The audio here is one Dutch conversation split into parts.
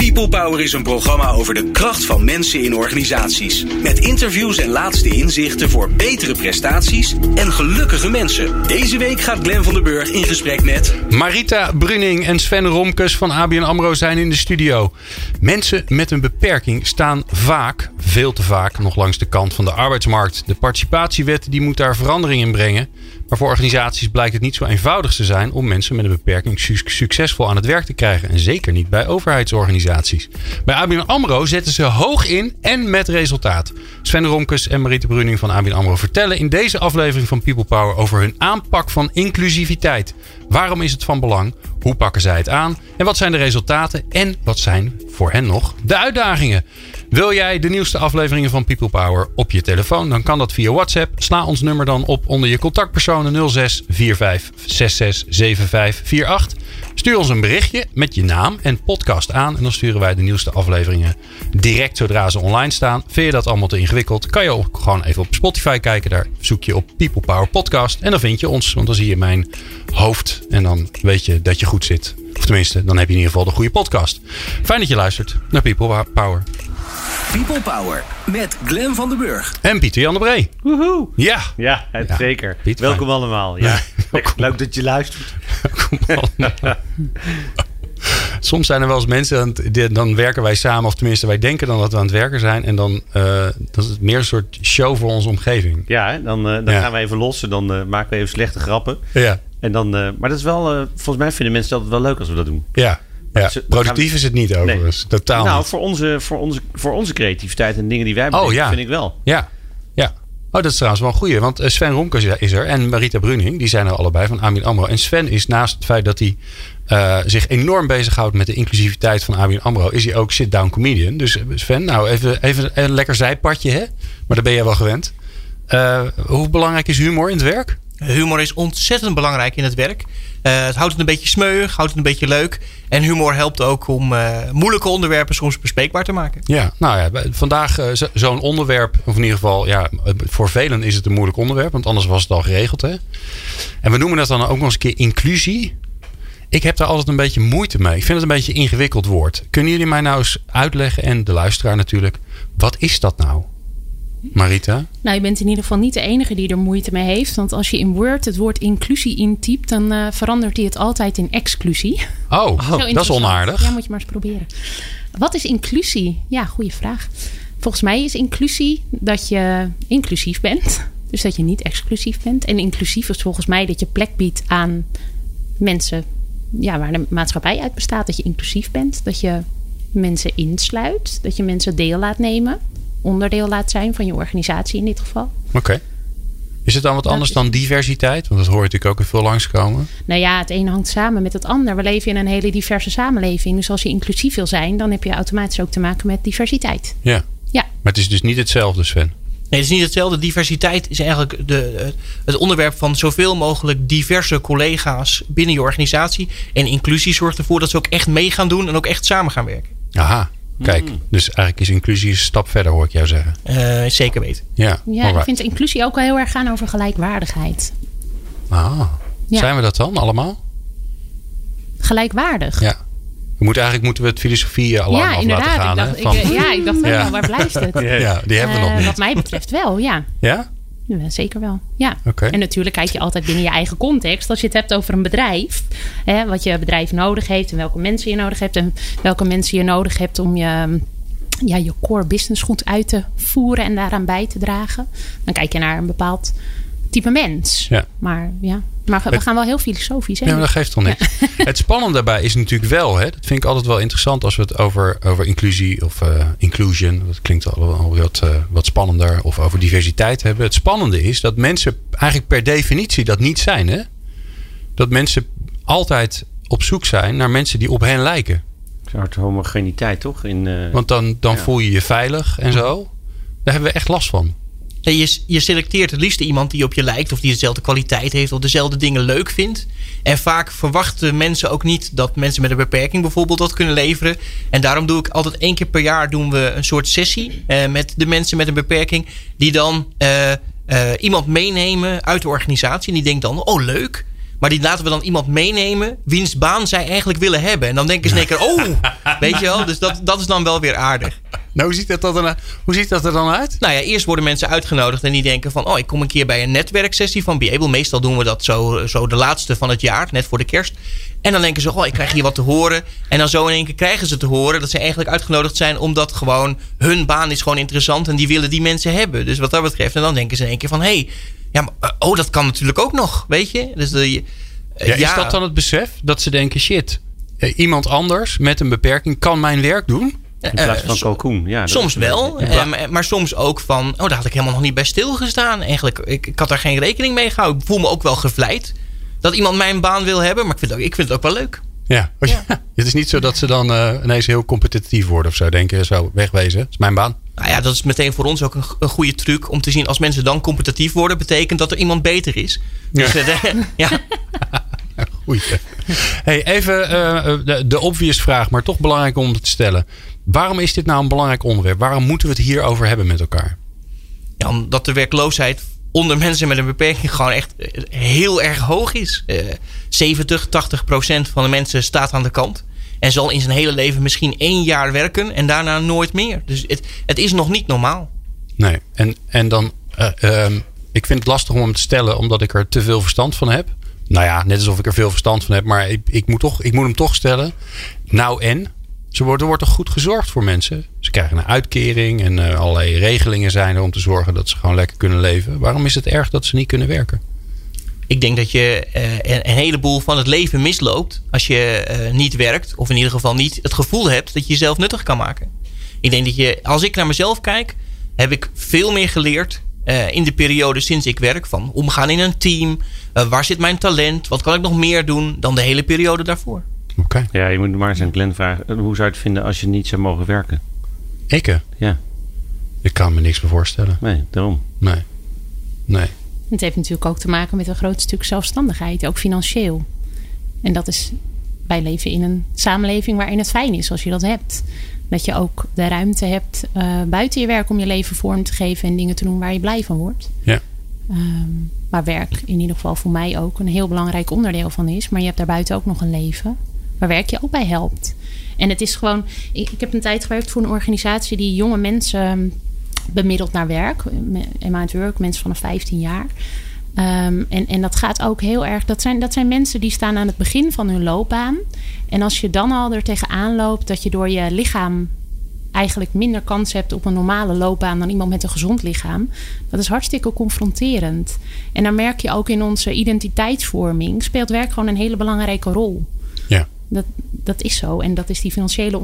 People Power is een programma over de kracht van mensen in organisaties. Met interviews en laatste inzichten voor betere prestaties en gelukkige mensen. Deze week gaat Glen van der Burg in gesprek met... Marita Bruning en Sven Romkes van ABN AMRO zijn in de studio. Mensen met een beperking staan vaak, veel te vaak, nog langs de kant van de arbeidsmarkt. De participatiewet die moet daar verandering in brengen. Maar voor organisaties blijkt het niet zo eenvoudig te zijn om mensen met een beperking succesvol aan het werk te krijgen. En zeker niet bij overheidsorganisaties. Bij ABN AMRO zetten ze hoog in en met resultaat. Sven Romkes en Mariette Bruning van ABN AMRO vertellen in deze aflevering van People Power over hun aanpak van inclusiviteit. Waarom is het van belang? Hoe pakken zij het aan? En wat zijn de resultaten? En wat zijn voor hen nog de uitdagingen? Wil jij de nieuwste afleveringen van People Power op je telefoon? Dan kan dat via WhatsApp. Sla ons nummer dan op onder je contactpersonen 06 45 66 75 48. Stuur ons een berichtje met je naam en podcast aan. En dan sturen wij de nieuwste afleveringen direct zodra ze online staan. Vind je dat allemaal te ingewikkeld? Kan je ook gewoon even op Spotify kijken. Daar zoek je op People Power Podcast. En dan vind je ons, want dan zie je mijn hoofd. En dan weet je dat je goed zit. Of tenminste, dan heb je in ieder geval de goede podcast. Fijn dat je luistert naar People Power. People Power met Glen van den Burg. En Pieter Jan de Bree. Woehoe. Ja. Ja, zeker. Welkom allemaal. Ja. Leuk dat je luistert. Soms zijn er wel eens mensen, dan werken wij samen, of tenminste wij denken dan dat we aan het werken zijn. En dan, uh, dan is het meer een soort show voor onze omgeving. Ja, dan, uh, dan gaan we even los en dan uh, maken we even slechte grappen. Ja. En dan, maar dat is wel, volgens mij vinden mensen dat wel leuk als we dat doen. Ja. Ja, productief is het niet overigens. Nee. Totaal nou, niet. Voor, onze, voor, onze, voor onze creativiteit en dingen die wij bedenken, oh, ja. vind ik wel. Ja, ja. Oh, dat is trouwens wel een goeie. Want Sven Romkes is er en Marita Bruning. Die zijn er allebei van ABN AMRO. En Sven is naast het feit dat hij uh, zich enorm bezighoudt met de inclusiviteit van ABN AMRO... is hij ook sit-down comedian. Dus Sven, nou even, even een lekker zijpadje, hè? Maar daar ben jij wel gewend. Uh, hoe belangrijk is humor in het werk? Humor is ontzettend belangrijk in het werk. Uh, het houdt het een beetje smeuig, houdt het een beetje leuk. En humor helpt ook om uh, moeilijke onderwerpen soms bespreekbaar te maken. Ja, nou ja, vandaag uh, zo'n onderwerp, of in ieder geval, ja, voor velen is het een moeilijk onderwerp, want anders was het al geregeld. Hè? En we noemen dat dan ook nog eens een keer inclusie. Ik heb daar altijd een beetje moeite mee. Ik vind het een beetje een ingewikkeld woord. Kunnen jullie mij nou eens uitleggen, en de luisteraar natuurlijk, wat is dat nou? Marita? Nou, je bent in ieder geval niet de enige die er moeite mee heeft. Want als je in Word het woord inclusie intypt, dan uh, verandert hij het altijd in exclusie. Oh, oh dat is onaardig. Ja, moet je maar eens proberen. Wat is inclusie? Ja, goede vraag. Volgens mij is inclusie dat je inclusief bent. Dus dat je niet exclusief bent. En inclusief is volgens mij dat je plek biedt aan mensen ja, waar de maatschappij uit bestaat. Dat je inclusief bent. Dat je mensen insluit. Dat je mensen deel laat nemen onderdeel laat zijn van je organisatie in dit geval. Oké. Is het dan wat anders dan diversiteit? Want dat hoor je natuurlijk ook veel langskomen. Nou ja, het een hangt samen met het ander. We leven in een hele diverse samenleving. Dus als je inclusief wil zijn, dan heb je automatisch ook te maken met diversiteit. Ja. ja. Maar het is dus niet hetzelfde, Sven. Nee, het is niet hetzelfde. Diversiteit is eigenlijk de, het onderwerp van zoveel mogelijk diverse collega's binnen je organisatie. En inclusie zorgt ervoor dat ze ook echt mee gaan doen en ook echt samen gaan werken. Aha. Kijk, mm. dus eigenlijk is inclusie een stap verder, hoor ik jou zeggen. Uh, zeker weten. Ja, ja ik vind inclusie ook wel heel erg gaan over gelijkwaardigheid. Ah, zijn we dat dan allemaal? Gelijkwaardig? Ja. We moeten, eigenlijk moeten we het filosofie al ja, af laten gaan. Ik dacht, ik, ja, ik dacht wel, ja. waar blijft het? Ja, die hebben we nog niet. Wat mij betreft wel, ja. Ja? Ja, zeker wel. Ja. Okay. En natuurlijk kijk je altijd binnen je eigen context. Als je het hebt over een bedrijf, hè, wat je bedrijf nodig heeft en welke mensen je nodig hebt en welke mensen je nodig hebt om je, ja, je core business goed uit te voeren en daaraan bij te dragen. Dan kijk je naar een bepaald type mens. Ja. Maar ja, maar we gaan wel heel filosofisch. Hè? Maar dat geeft toch niks. Het spannende daarbij is natuurlijk wel, hè, dat vind ik altijd wel interessant als we het over, over inclusie of uh, inclusion, dat klinkt al wat, uh, wat spannender, of over diversiteit hebben. Het spannende is dat mensen eigenlijk per definitie dat niet zijn. Hè? Dat mensen altijd op zoek zijn naar mensen die op hen lijken. Een soort homogeniteit, toch? In, uh, Want dan, dan voel je je veilig en zo. Daar hebben we echt last van. Je, je selecteert het liefst iemand die op je lijkt, of die dezelfde kwaliteit heeft, of dezelfde dingen leuk vindt. En vaak verwachten mensen ook niet dat mensen met een beperking bijvoorbeeld dat kunnen leveren. En daarom doe ik altijd één keer per jaar doen we een soort sessie eh, met de mensen met een beperking, die dan. Uh, iemand meenemen uit de organisatie. En die denkt dan, oh leuk. Maar die laten we dan iemand meenemen wiens baan zij eigenlijk willen hebben. En dan denken ze in keer, oh, weet je wel. Dus dat, dat is dan wel weer aardig. Nou, hoe ziet, dat dan, hoe ziet dat er dan uit? Nou ja, eerst worden mensen uitgenodigd en die denken van... oh, ik kom een keer bij een netwerksessie van Beable. Meestal doen we dat zo, zo de laatste van het jaar, net voor de kerst. En dan denken ze, oh, ik krijg hier wat te horen. En dan zo in één keer krijgen ze te horen dat ze eigenlijk uitgenodigd zijn... omdat gewoon hun baan is gewoon interessant en die willen die mensen hebben. Dus wat dat betreft, en dan denken ze in één keer van... hé, hey, ja, maar, eh, oh, dat kan natuurlijk ook nog, weet je? Dus de, ja, ja, is dat dan het besef dat ze denken, shit, eh, iemand anders met een beperking kan mijn werk doen? In plaats van cocoon, ja. Soms wel, ja. maar soms ook van... oh, daar had ik helemaal nog niet bij stilgestaan. Eigenlijk, ik, ik had daar geen rekening mee gehouden. Ik voel me ook wel gevleid dat iemand mijn baan wil hebben. Maar ik vind het ook, ik vind het ook wel leuk. Ja, ja. het is niet zo dat ze dan uh, ineens heel competitief worden of zo. Denken, zo wegwezen, dat is mijn baan. Nou ja, dat is meteen voor ons ook een, een goede truc om te zien... als mensen dan competitief worden, betekent dat er iemand beter is. Dus, ja. Uh, ja. Goeie. Hey, even uh, de, de obvious vraag, maar toch belangrijk om te stellen. Waarom is dit nou een belangrijk onderwerp? Waarom moeten we het hierover hebben met elkaar? Ja, omdat de werkloosheid onder mensen met een beperking gewoon echt heel erg hoog is. Uh, 70, 80 procent van de mensen staat aan de kant. En zal in zijn hele leven misschien één jaar werken en daarna nooit meer. Dus het, het is nog niet normaal. Nee, en, en dan, uh, ik vind het lastig om hem te stellen omdat ik er te veel verstand van heb. Nou ja, net alsof ik er veel verstand van heb, maar ik, ik, moet, toch, ik moet hem toch stellen. Nou en? Ze worden, er wordt toch goed gezorgd voor mensen? Ze krijgen een uitkering en uh, allerlei regelingen zijn er om te zorgen dat ze gewoon lekker kunnen leven. Waarom is het erg dat ze niet kunnen werken? Ik denk dat je uh, een, heleboel van het leven misloopt als je uh, niet werkt. Of in ieder geval niet het gevoel hebt dat je jezelf nuttig kan maken. Ik denk dat je, als ik naar mezelf kijk, heb ik veel meer geleerd in de periode sinds ik werk. Van omgaan in een team. waar zit mijn talent? Wat kan ik nog meer doen dan de hele periode daarvoor? Ja, je moet maar eens aan Glenn vragen. Hoe zou je het vinden als je niet zou mogen werken? Ik? Ja. Ik kan me niks meer voorstellen. Nee, daarom. Nee. Nee. Het heeft natuurlijk ook te maken met een groot stuk zelfstandigheid, ook financieel. En dat is, wij leven in een samenleving waarin het fijn is als je dat hebt. Dat je ook de ruimte hebt uh, buiten je werk om je leven vorm te geven en dingen te doen waar je blij van wordt. Ja. Um, waar werk in ieder geval voor mij ook een heel belangrijk onderdeel van is. Maar je hebt daarbuiten ook nog een leven waar werk je ook bij helpt. En het is gewoon, ik, heb een tijd gewerkt voor een organisatie die jonge mensen bemiddelt naar werk. Emma Work, mensen van 15 jaar. Um, en, en dat gaat ook heel erg. Dat zijn, dat zijn mensen die staan aan het begin van hun loopbaan. En als je dan al er tegenaan loopt dat je door je lichaam eigenlijk minder kans hebt op een normale loopbaan dan iemand met een gezond lichaam. Dat is hartstikke confronterend. En dan merk je ook in onze identiteitsvorming speelt werk gewoon een hele belangrijke rol. Dat, dat is zo. En dat is die financiële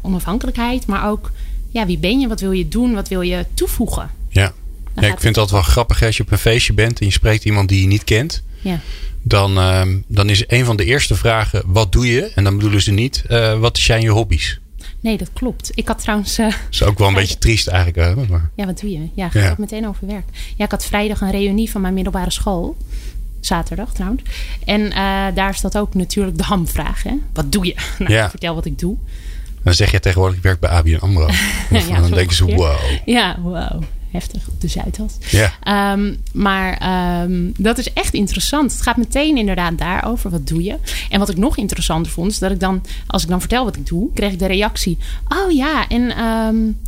onafhankelijkheid. Maar ook, ja, wie ben je? Wat wil je doen? Wat wil je toevoegen? Ja, ja ik vind dat wel grappig. Als je op een feestje bent en je spreekt iemand die je niet kent. Ja. Dan, uh, dan is een van de eerste vragen: wat doe je? En dan bedoelen ze niet: uh, wat zijn je hobby's? Nee, dat klopt. Ik had trouwens. Uh, dat is ook wel een beetje triest eigenlijk. Maar... Ja, wat doe je? Ja, gaat ja. meteen over werk. Ja, ik had vrijdag een reunie van mijn middelbare school. Zaterdag trouwens. En uh, daar staat ook natuurlijk de hamvraag. Hè? Wat doe je? Nou, ja. vertel wat ik doe. Dan zeg je tegenwoordig, ik werk bij ABN AMRO. ja, dan denken ze, wow. Ja, wow. Heftig op de Zuidas. Ja. Um, maar um, dat is echt interessant. Het gaat meteen inderdaad daarover. Wat doe je? En wat ik nog interessanter vond, is dat ik dan, als ik dan vertel wat ik doe, kreeg ik de reactie. Oh ja, en um,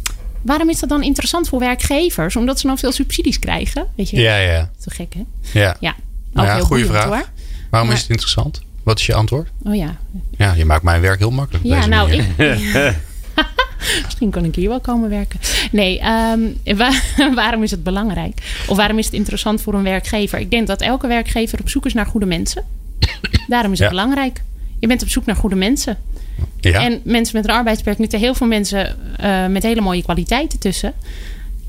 waarom is dat dan interessant voor werkgevers? Omdat ze dan veel subsidies krijgen. Weet je? Ja, ja. Zo gek, hè? Ja. Ja. Nou ja, goede vraag. Hoor. Waarom maar, is het interessant? Wat is je antwoord? Oh ja. Ja, je maakt mijn werk heel makkelijk. Ja, nou, ik. Misschien kan ik hier wel komen werken. Nee, um, waarom is het belangrijk? Of waarom is het interessant voor een werkgever? Ik denk dat elke werkgever op zoek is naar goede mensen. Daarom is het belangrijk. Je bent op zoek naar goede mensen. Ja. En mensen met een arbeidsbeperking, er heel veel mensen uh, met hele mooie kwaliteiten tussen.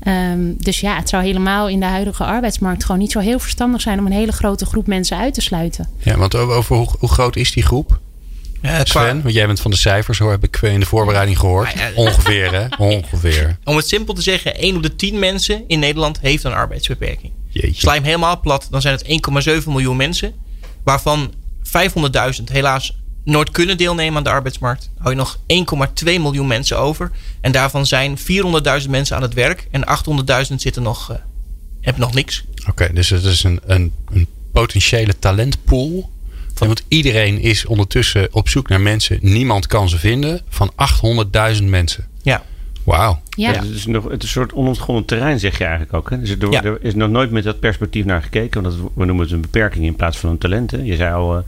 Um, dus ja, het zou helemaal in de huidige arbeidsmarkt gewoon niet zo heel verstandig zijn om een hele grote groep mensen uit te sluiten. Ja, want over hoe, hoe groot is die groep? Ja, Sven, want jij bent van de cijfers hoor, heb ik in de voorbereiding gehoord. Ongeveer hè, ongeveer. Om het simpel te zeggen, 1 op de 10 mensen in Nederland heeft een arbeidsbeperking. Jeetje. Sla hem helemaal plat, dan zijn het 1,7 miljoen mensen. Waarvan 500.000 helaas nooit kunnen deelnemen aan de arbeidsmarkt, hou je nog 1,2 miljoen mensen over. En daarvan zijn 400.000 mensen aan het werk en 800.000 zitten nog, uh, hebben nog niks. Oké, dus het is een, een, een potentiële talentpool. Want iedereen is ondertussen op zoek naar mensen. Niemand kan ze vinden. Van 800.000 mensen. Ja. Wauw. Ja. Ja, het, is nog, het is een soort onontgonnen terrein, zeg je eigenlijk ook. Hè? Dus er, Ja. er is nog nooit met dat perspectief naar gekeken. Want dat, we noemen het een beperking in plaats van een talent. Hè? Je zei al, eh,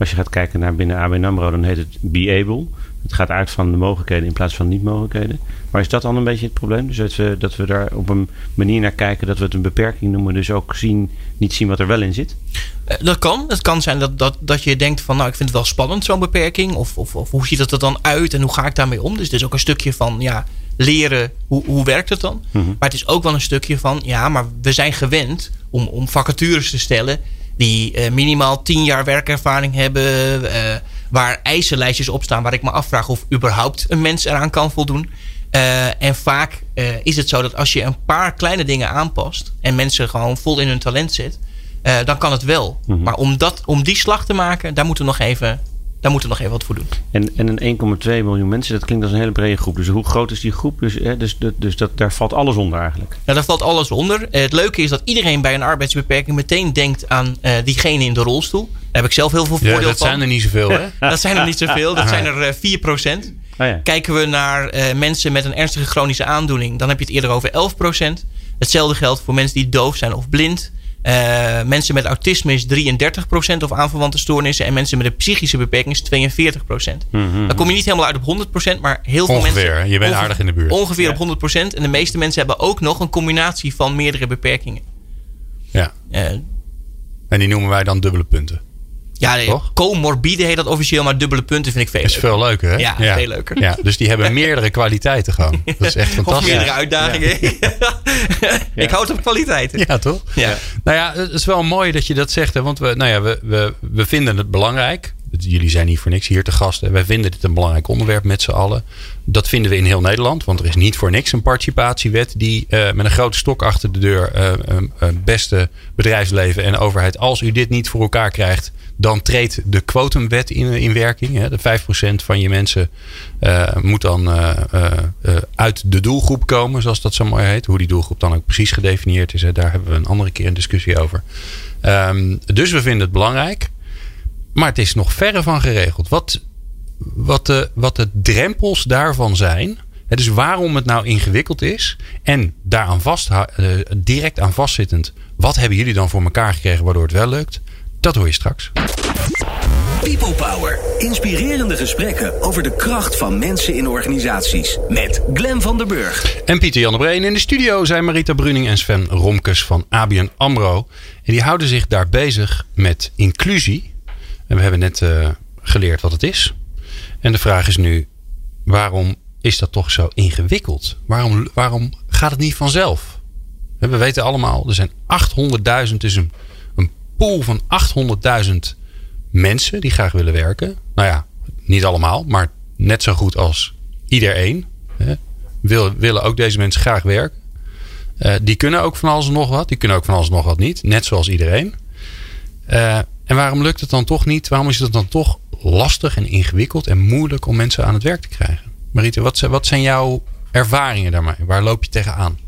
als je gaat kijken naar binnen ABN AMRO, dan heet het be able. Het gaat uit van de mogelijkheden in plaats van niet-mogelijkheden. Maar is dat dan een beetje het probleem? Dus dat we, dat we daar op een manier naar kijken dat we het een beperking noemen. Dus ook zien, niet zien wat er wel in zit. Eh, Dat kan. Het kan zijn dat, dat, dat je denkt van nou, ik vind het wel spannend, zo'n beperking. Of, of, of hoe ziet het er dan uit en hoe ga ik daarmee om? Dus het is ook een stukje van ja, leren hoe, hoe werkt het dan. Mhm. Maar het is ook wel een stukje van ja, maar we zijn gewend om, om vacatures te stellen die eh, minimaal 10 jaar werkervaring hebben. eh, waar eisenlijstjes op staan waar ik me afvraag of überhaupt een mens eraan kan voldoen. Eh, en vaak is het zo dat als je een paar kleine dingen aanpast en mensen gewoon vol in hun talent zet, dan kan het wel. Mhm. Maar om, dat, om die slag te maken, daar moeten we nog even, daar moeten we nog even wat voor doen. En, en een 1,2 miljoen mensen, dat klinkt als een hele brede groep. Dus hoe groot is die groep? Dus, hè, dus, dus, dus dat, daar valt alles onder eigenlijk. Nou, daar valt alles onder. Eh, het leuke is dat iedereen bij een arbeidsbeperking meteen denkt aan eh, diegene in de rolstoel. Daar heb ik zelf heel veel voordeel Ja, dat van. zijn er niet zoveel, hè? Dat zijn er niet zoveel. Dat zijn er eh 4%. Oh ja. Kijken we naar eh, mensen met een ernstige chronische aandoening, dan heb je het eerder over 11%. Hetzelfde geldt voor mensen die doof zijn of blind. Eh, mensen met autisme is 33% of aanverwante stoornissen. En mensen met een psychische beperking is 42%. Mhm. Dan kom je niet helemaal uit op 100%, maar heel veel Ongeveer. mensen. Je bent aardig in de buurt. Ongeveer Ja. op 100%. En de meeste mensen hebben ook nog een combinatie van meerdere beperkingen. Ja. Eh, En die noemen wij dan dubbele punten. Ja, Toch? comorbide heet dat officieel, maar dubbele punten vind ik veel Dat is leuker. veel leuker, hè? Ja, veel leuker. Ja, dus die hebben meerdere kwaliteiten gewoon. Dat is echt Of fantastisch. meerdere uitdagingen. ik houd op kwaliteiten. Ja, toch? Ja. Nou ja, het is wel mooi dat je dat zegt. Hè, want we, nou ja, we, we, we vinden het belangrijk. Jullie zijn niet voor niks hier te gast. hè. Wij vinden dit een belangrijk onderwerp met z'n allen. Dat vinden we in heel Nederland. Want er is niet voor niks een participatiewet die eh, met een grote stok achter de deur eh, beste bedrijfsleven en overheid. Als u dit niet voor elkaar krijgt, dan treedt de quotumwet in, in werking. Hè. De 5% van je mensen moet dan uit de doelgroep komen, zoals dat zo mooi heet. Hoe die doelgroep dan ook precies gedefinieerd is, daar hebben we een andere keer een discussie over. Ehm, dus we vinden het belangrijk. Maar het is nog verre van geregeld. Wat, wat, de, wat de drempels daarvan zijn. Dus waarom het nou ingewikkeld is. En daaraan vast, eh, direct aan vastzittend. Wat hebben jullie dan voor elkaar gekregen waardoor het wel lukt? Dat hoor je straks. People Power. Inspirerende gesprekken over de kracht van mensen in organisaties. Met Glen van der Burg. En Pieter Jan de Breen in de studio zijn Marita Bruning en Sven Romkes van ABN AMRO. En die houden zich daar bezig met inclusie. En we hebben net eh, geleerd wat het is. En de vraag is nu, waarom is dat toch zo ingewikkeld? Waarom, waarom gaat het niet vanzelf? We weten allemaal, er zijn 800.000, dus een, een pool van 800.000 mensen die graag willen werken. Nou ja, niet allemaal, maar net zo goed als iedereen. Hè, wil, willen ook deze mensen graag werken. Eh, die kunnen ook van alles en nog wat. Die kunnen ook van alles en nog wat niet. Net zoals iedereen. Eh, en waarom lukt het dan toch niet? Waarom is het dan toch lastig en ingewikkeld en moeilijk om mensen aan het werk te krijgen? Marita, wat, wat zijn jouw ervaringen daarmee? Waar loop je tegenaan?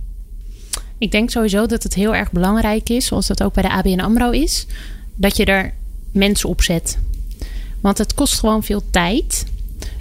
Ik denk sowieso dat het heel erg belangrijk is, zoals dat ook bij de ABN AMRO is, dat je er mensen op zet. Want het kost gewoon veel tijd,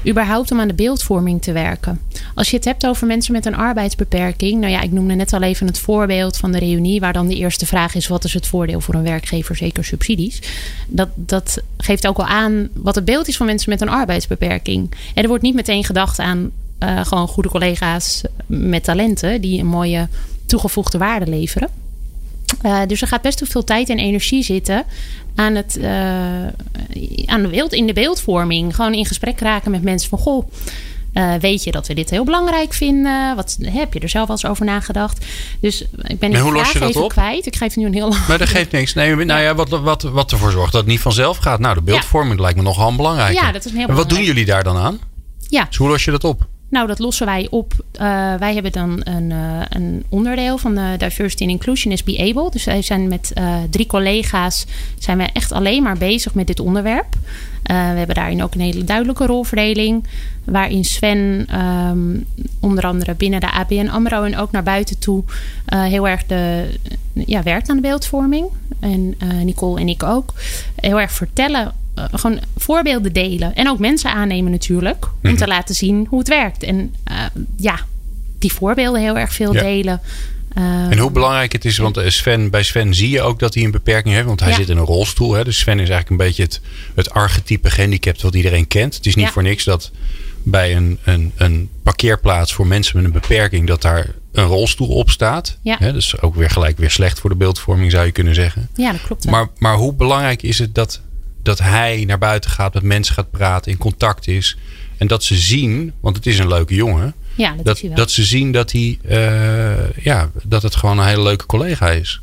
überhaupt om aan de beeldvorming te werken. Als je het hebt over mensen met een arbeidsbeperking, nou ja, ik noemde net al even het voorbeeld van de reunie, waar dan de eerste vraag is: wat is het voordeel voor een werkgever, zeker subsidies? Dat, dat geeft ook al aan wat het beeld is van mensen met een arbeidsbeperking. En er wordt niet meteen gedacht aan eh, gewoon goede collega's met talenten die een mooie toegevoegde waarde leveren. Uh, dus er gaat best wel veel tijd en energie zitten aan het, uh, aan de beeld, in de beeldvorming. Gewoon in gesprek raken met mensen van goh. Uh, weet je dat we dit heel belangrijk vinden? Wat heb je er zelf wel eens over nagedacht? Dus ik ben hoe los je dat even op? kwijt. Ik geef nu een heel lang. Maar dat geeft niks. Nee, nou ja, wat, wat, wat ervoor zorgt dat het niet vanzelf gaat. Nou, de beeldvorming lijkt me nogal belangrijk. Ja, dat is een heel En wat doen belangrijk. jullie daar dan aan? Ja, Dus hoe los je dat op? Nou, dat lossen wij op. Uh, wij hebben dan een, uh, een, onderdeel van de Diversity and Inclusion is Be Able. Dus wij zijn met uh, drie collega's zijn we echt alleen maar bezig met dit onderwerp. we hebben daarin ook een hele duidelijke rolverdeling. Waarin Sven ehm, onder andere binnen de ABN AMRO en ook naar buiten toe heel erg de, ja, werkt aan de beeldvorming. En Nicole en ik ook. Heel erg vertellen gewoon voorbeelden delen. En ook mensen aannemen natuurlijk. Om Mhm. te laten zien hoe het werkt. En ja, die voorbeelden heel erg veel Ja. delen. En hoe belangrijk het is, want eh, Sven, bij Sven zie je ook dat hij een beperking heeft. Want hij Ja. zit in een rolstoel. Hè? Dus Sven is eigenlijk een beetje het, het archetype gehandicapt wat iedereen kent. Het is niet Ja. voor niks dat bij een, een, een parkeerplaats voor mensen met een beperking... dat daar een rolstoel op staat. Ja. Hè? Dus ook weer gelijk weer slecht voor de beeldvorming zou je kunnen zeggen. Ja, dat klopt. wel. Maar, maar hoe belangrijk is het dat, dat hij naar buiten gaat, met mensen gaat praten, in contact is. En dat ze zien, want het is een leuke jongen. ja, dat, Dat, ze zien dat, hij, eh, ja, dat het gewoon een hele leuke collega is.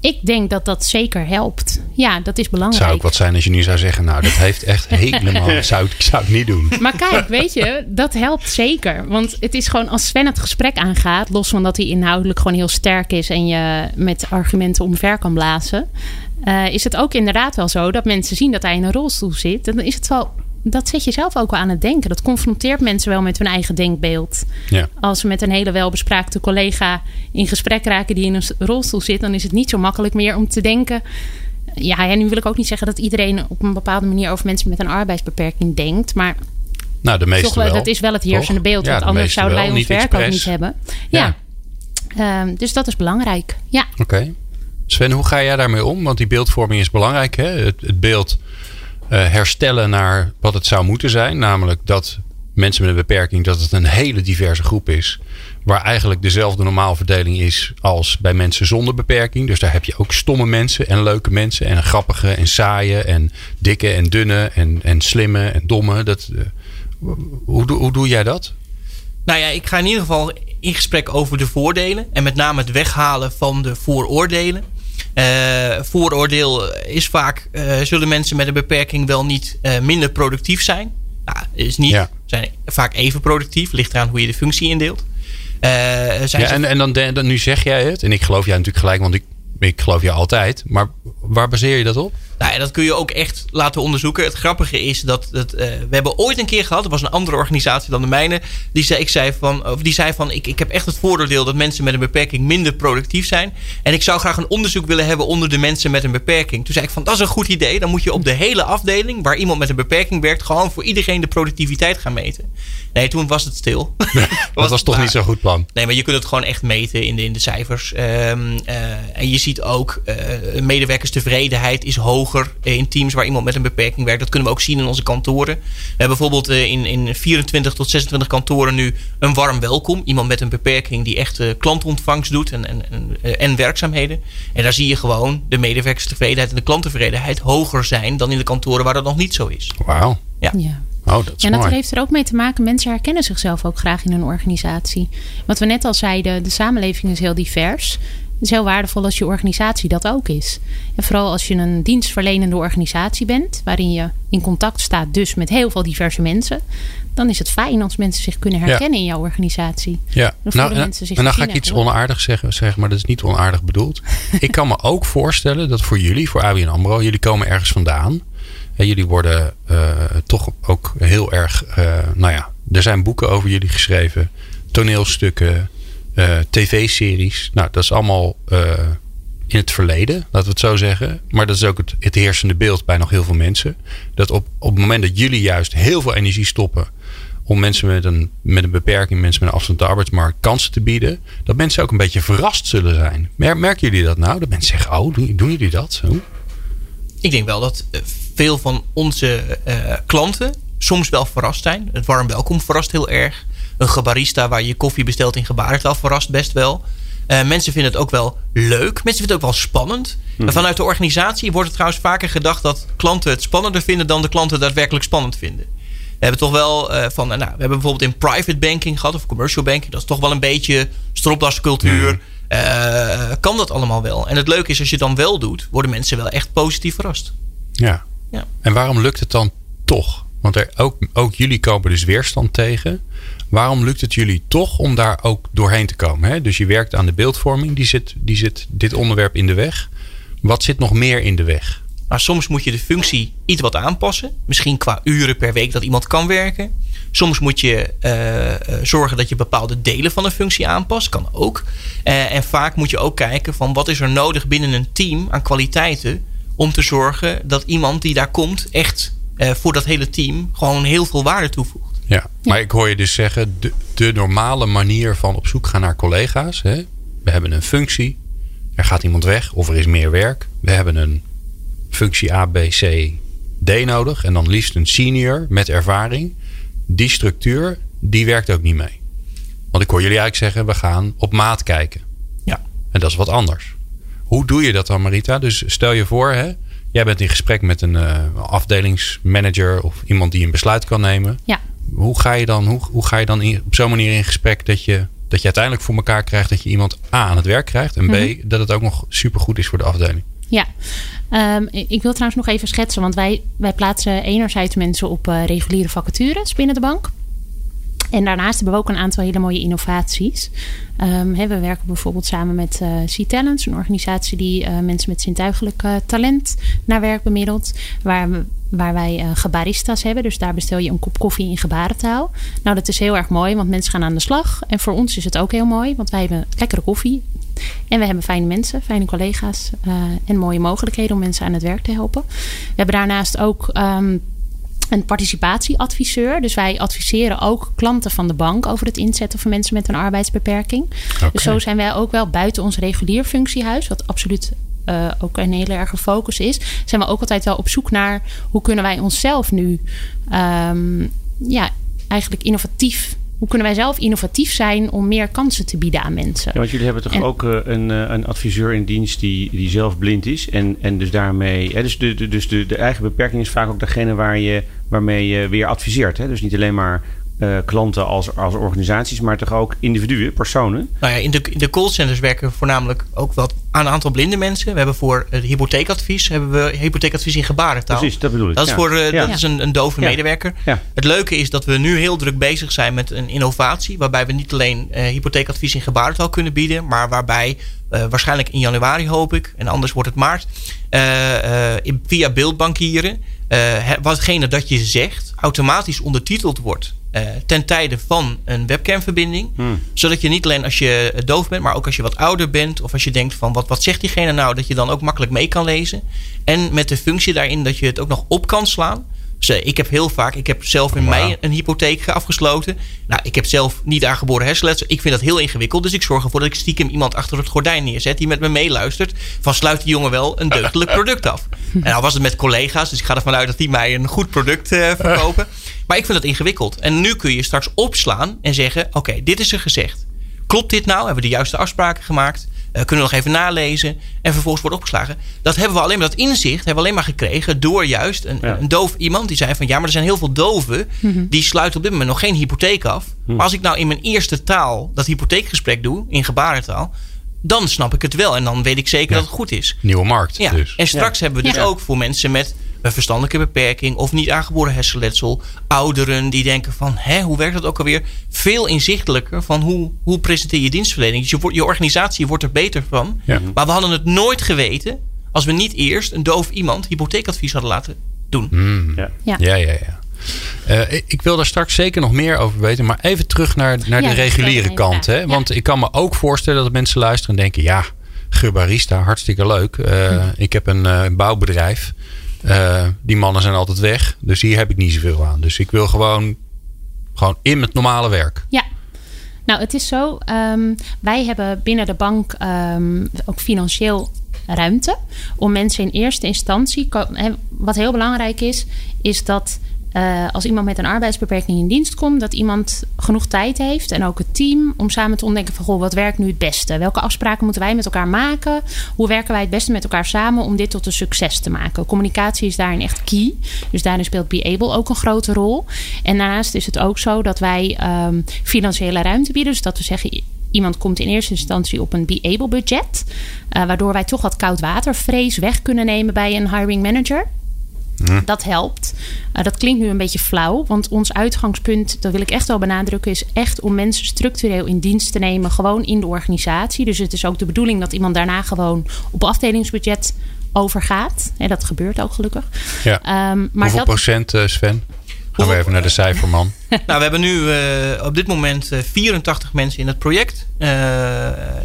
Ik denk dat dat zeker helpt. Ja, dat is Het belangrijk. zou ook wat zijn als je nu zou zeggen, nou dat heeft echt helemaal, zou, ik zou ik niet doen. Maar kijk, weet je, dat helpt zeker. Want het is gewoon als Sven het gesprek aangaat, los van dat hij inhoudelijk gewoon heel sterk is en je met argumenten omver kan blazen, eh, is het ook inderdaad wel zo dat mensen zien dat hij in een rolstoel zit. Dan is het wel, dat zet je zelf ook wel aan het denken. Dat confronteert mensen wel met hun eigen denkbeeld. Ja. Als ze met een hele welbespraakte collega in gesprek raken die in een rolstoel zit, dan is het niet zo makkelijk meer om te denken. Ja, en nu wil ik ook niet zeggen dat iedereen op een bepaalde manier over mensen met een arbeidsbeperking denkt. Maar Nou, de meeste toch wel, dat is wel het heersende beeld. Ja, want de anders zouden wij ons niet werk ook expres. niet hebben. Ja. Ehm, dus dat is belangrijk. Ja, Oké. Sven, hoe ga jij daarmee om? Want die beeldvorming is belangrijk. Hè? Het, beeld eh, herstellen naar wat het zou moeten zijn. Namelijk dat mensen met een beperking, dat het een hele diverse groep is. Waar eigenlijk dezelfde normaalverdeling is als bij mensen zonder beperking. Dus daar heb je ook stomme mensen en leuke mensen. En grappige en saaie en dikke en dunne en, en slimme en domme. Dat, eh, hoe, hoe doe jij dat? Nou ja, ik ga in ieder geval in gesprek over de voordelen. En met name het weghalen van de vooroordelen. Eh, vooroordeel is vaak, eh, zullen mensen met een beperking wel niet eh, minder productief zijn? Nou, is niet. Ja. Zijn vaak even productief. Ligt eraan hoe je de functie indeelt. Zijn Ja, ze- en, en dan, dan nu zeg jij het. En ik geloof jij natuurlijk gelijk, want ik, ik geloof jou altijd. Maar waar baseer je dat op? Nou dat kun je ook echt laten onderzoeken. Het grappige is dat, eh, we hebben ooit een keer gehad, dat was een andere organisatie dan de mijne, die zei, ik zei van, of die zei van ik, ik heb echt het vooroordeel dat mensen met een beperking minder productief zijn. En ik zou graag een onderzoek willen hebben onder de mensen met een beperking. Toen zei ik van dat is een goed idee. Dan moet je op de hele afdeling waar iemand met een beperking werkt, gewoon voor iedereen de productiviteit gaan meten. Nee, toen was het stil. Dat was toch maar- niet zo'n goed plan. Nee, maar je kunt het gewoon echt meten in de, in de cijfers. Ehm, eh, en je ziet ook, eh medewerkerstevredenheid is hoger in teams waar iemand met een beperking werkt. Dat kunnen we ook zien in onze kantoren. We hebben bijvoorbeeld eh, in, in 24 tot 26 kantoren nu een warm welkom. Iemand met een beperking die echt eh, klantontvangst doet en, en, en, eh, en werkzaamheden. En daar zie je gewoon de medewerkerstevredenheid en de klanttevredenheid hoger zijn dan in de kantoren waar dat nog niet zo is. Wauw. ja. Oh, dat is Ja, dat mooi. heeft er ook mee te maken. Mensen herkennen zichzelf ook graag in een organisatie. Wat we net al zeiden, de samenleving is heel divers. Het is heel waardevol als je organisatie dat ook is. En vooral als je een dienstverlenende organisatie bent, waarin je in contact staat dus met heel veel diverse mensen, dan is het fijn als mensen zich kunnen herkennen in jouw organisatie. Ja, Dan nou, en, mensen zich en dan ga ik iets en onaardigs zeggen, zeg, maar dat is niet onaardig bedoeld. ik kan me ook voorstellen dat voor jullie, voor ABN AMRO, jullie komen ergens vandaan. En jullie worden eh, toch ook heel erg, eh, nou ja, er zijn boeken over jullie geschreven, toneelstukken, eh, tv-series. Nou, dat is allemaal eh, in het verleden, laten we het zo zeggen. Maar dat is ook het, heersende beeld bij nog heel veel mensen. Dat op, op het moment dat jullie juist heel veel energie stoppen om mensen met een, met een beperking, mensen met een afstand op de arbeidsmarkt kansen te bieden, dat mensen ook een beetje verrast zullen zijn. Mer- Merken jullie dat nou? Dat mensen zeggen, oh, doen, jullie dat? Ik denk wel dat eh, veel van onze klanten soms wel verrast zijn. Het warm welkom verrast heel erg. Een gebarista waar je koffie bestelt in gebarentaal verrast best wel. Eh, mensen vinden het ook wel leuk. Mensen vinden het ook wel spannend. En vanuit de organisatie wordt het trouwens vaker gedacht dat klanten het spannender vinden dan de klanten daadwerkelijk spannend vinden. We hebben toch wel eh, van, nou, we hebben bijvoorbeeld in private banking gehad of commercial banking. Dat is toch wel een beetje stropdascultuur. Eh, kan dat allemaal wel? En het leuke is als je het dan wel doet, worden mensen wel echt positief verrast. Ja. Ja. En waarom lukt het dan toch? Want er, ook, ook jullie komen dus weerstand tegen. Waarom lukt het jullie toch om daar ook doorheen te komen? Hè? Dus je werkt aan de beeldvorming, die zit, die zit dit onderwerp in de weg. Wat zit nog meer in de weg? Maar soms moet je de functie iets wat aanpassen. Misschien qua uren per week dat iemand kan werken. Soms moet je uh, zorgen dat je bepaalde delen van een functie aanpast. Kan ook. Uh, en vaak moet je ook kijken van wat is er nodig binnen een team aan kwaliteiten. Om te zorgen dat iemand die daar komt echt voor dat hele team gewoon heel veel waarde toevoegt. Ja, maar ik hoor je dus zeggen, de, de normale manier van op zoek gaan naar collega's. Hè? We hebben een functie, er gaat iemand weg of er is meer werk. We hebben een functie A, B, C, D nodig. En dan liefst een senior met ervaring. Die structuur, die werkt ook niet mee. Want ik hoor jullie eigenlijk zeggen, we gaan op maat kijken. Ja. En dat is wat anders. Hoe doe je dat dan, Marita? Dus stel je voor, hè, jij bent in gesprek met een uh, afdelingsmanager of iemand die een besluit kan nemen. Ja. Hoe ga je dan, hoe, hoe ga je dan in, op zo'n manier in gesprek dat je, dat je uiteindelijk voor elkaar krijgt dat je iemand A aan het werk krijgt en B Mhm. dat het ook nog supergoed is voor de afdeling? Ja, um, ik wil trouwens nog even schetsen, want wij, wij plaatsen enerzijds mensen op uh, reguliere vacatures binnen de bank. En daarnaast hebben we ook een aantal hele mooie innovaties. Um, he, we werken bijvoorbeeld samen met uh, C-Talents, een organisatie die uh, mensen met zintuigelijk uh, talent naar werk bemiddelt. Waar, we, waar wij uh, gebaristas hebben. Dus daar bestel je een kop koffie in gebarentaal. Nou, dat is heel erg mooi, want mensen gaan aan de slag. En voor ons is het ook heel mooi, want wij hebben lekkere koffie. En we hebben fijne mensen, fijne collega's uh, en mooie mogelijkheden om mensen aan het werk te helpen. We hebben daarnaast ook um, een participatieadviseur. Dus wij adviseren ook klanten van de bank over het inzetten van mensen met een arbeidsbeperking. Okay. Dus zo zijn wij ook wel buiten ons regulier functiehuis, wat absoluut uh, ook een hele erge focus is, zijn we ook altijd wel op zoek naar hoe kunnen wij onszelf nu um, ja, eigenlijk innovatief hoe kunnen wij zelf innovatief zijn om meer kansen te bieden aan mensen? Ja, want jullie hebben toch en, ook uh, een, uh, een adviseur in dienst die, die zelf blind is. En, en dus daarmee. Hè, dus de, de, dus de, de eigen beperking is vaak ook degene waar je, waarmee je weer adviseert. Hè? Dus niet alleen maar uh, klanten als, als organisaties, maar toch ook individuen, personen. Nou ja, in de, in de callcenters werken voornamelijk ook wel aan een aantal blinde mensen. We hebben voor het hypotheekadvies hebben we hypotheekadvies in gebarentaal. Precies, dat bedoel ik. Dat is, ja. voor, uh, ja. dat is een, een dove ja. medewerker. Het leuke is dat we nu heel druk bezig zijn met een innovatie. Waarbij we niet alleen uh, hypotheekadvies in gebarentaal kunnen bieden. Maar waarbij uh, waarschijnlijk in januari hoop ik. En anders wordt het maart. Uh, via beeldbankieren. watgene dat je zegt automatisch ondertiteld wordt. Uh, ten tijde van een webcamverbinding. Hmm. Zodat je niet alleen als je doof bent, maar ook als je wat ouder bent. Of als je denkt van wat, wat zegt diegene nou, dat je dan ook makkelijk mee kan lezen. En met de functie daarin dat je het ook nog op kan slaan. Dus uh, ik heb heel vaak, ik heb zelf in wow. mei een hypotheek afgesloten. Nou, ik heb zelf niet aangeboren hersenletsel. Ik vind dat heel ingewikkeld. Dus ik zorg ervoor dat ik stiekem iemand achter het gordijn neerzet die met me meeluistert. Van sluit die jongen wel een deugdelijk product af. En nou was het met collega's, dus ik ga ervan uit dat die mij een goed product uh, verkopen. Maar ik vind dat ingewikkeld. En nu kun je straks opslaan en zeggen: Oké, okay, dit is er gezegd. Klopt dit nou? Hebben we de juiste afspraken gemaakt? Uh, kunnen we nog even nalezen? En vervolgens wordt opgeslagen. Dat hebben we alleen maar, dat inzicht hebben we alleen maar gekregen door juist een, ja. een doof iemand die zei van ja, maar er zijn heel veel doven Mhm. die sluiten op dit moment nog geen hypotheek af. Maar als ik nou in mijn eerste taal dat hypotheekgesprek doe, in gebarentaal, dan snap ik het wel. En dan weet ik zeker Ja. dat het goed is. Nieuwe markt. Ja. Dus. En straks hebben we dus Ja. ook voor mensen met een verstandelijke beperking of niet aangeboren hersenletsel, ouderen die denken van, hè, hoe werkt dat ook alweer? Veel inzichtelijker van hoe, hoe presenteer je dienstverlening. Dus je, wordt- je organisatie wordt er beter van. Ja. Maar we hadden het nooit geweten als we niet eerst een doof iemand hypotheekadvies hadden laten doen. Mm. Ja. Ja. Ja, ja, ja. Eh, ik- wil daar straks zeker nog meer over weten. Maar even terug naar, naar Ja, de reguliere kant. Hè? Want ik kan me ook voorstellen dat mensen luisteren en denken... ja, gebarista, hartstikke leuk. Eh, Ik heb een eh, bouwbedrijf. Eh, die mannen zijn altijd weg. Dus hier heb ik niet zoveel aan. Dus ik wil gewoon, gewoon in met normale werk. Ja. Nou, het is zo. ehm, wij hebben binnen de bank ehm, ook financieel ruimte om mensen in eerste instantie. Wat heel belangrijk is, is dat eh, als iemand met een arbeidsbeperking in dienst komt, dat iemand genoeg tijd heeft en ook het team om samen te ontdekken van goh, wat werkt nu het beste? Welke afspraken moeten wij met elkaar maken? Hoe werken wij het beste met elkaar samen om dit tot een succes te maken? Communicatie is daarin echt key. Dus daarin speelt Be Able ook een grote rol. En daarnaast is het ook zo dat wij ehm, financiële ruimte bieden. Dus dat we zeggen, iemand komt in eerste instantie op een Be Able budget. eh, waardoor wij toch wat koudwatervrees weg kunnen nemen bij een hiring manager. Dat helpt. Uh, dat klinkt nu een beetje flauw, want ons uitgangspunt, dat wil ik echt wel benadrukken, is echt om mensen structureel in dienst te nemen, gewoon in de organisatie. Dus het is ook de bedoeling dat iemand daarna gewoon op afdelingsbudget overgaat. En dat gebeurt ook gelukkig. Ja. Ehm, maar Hoeveel dat, procent, eh, Sven? Gaan we even naar de cijferman. Nou, we hebben nu eh, op dit moment eh, 84 mensen in het project. Eh,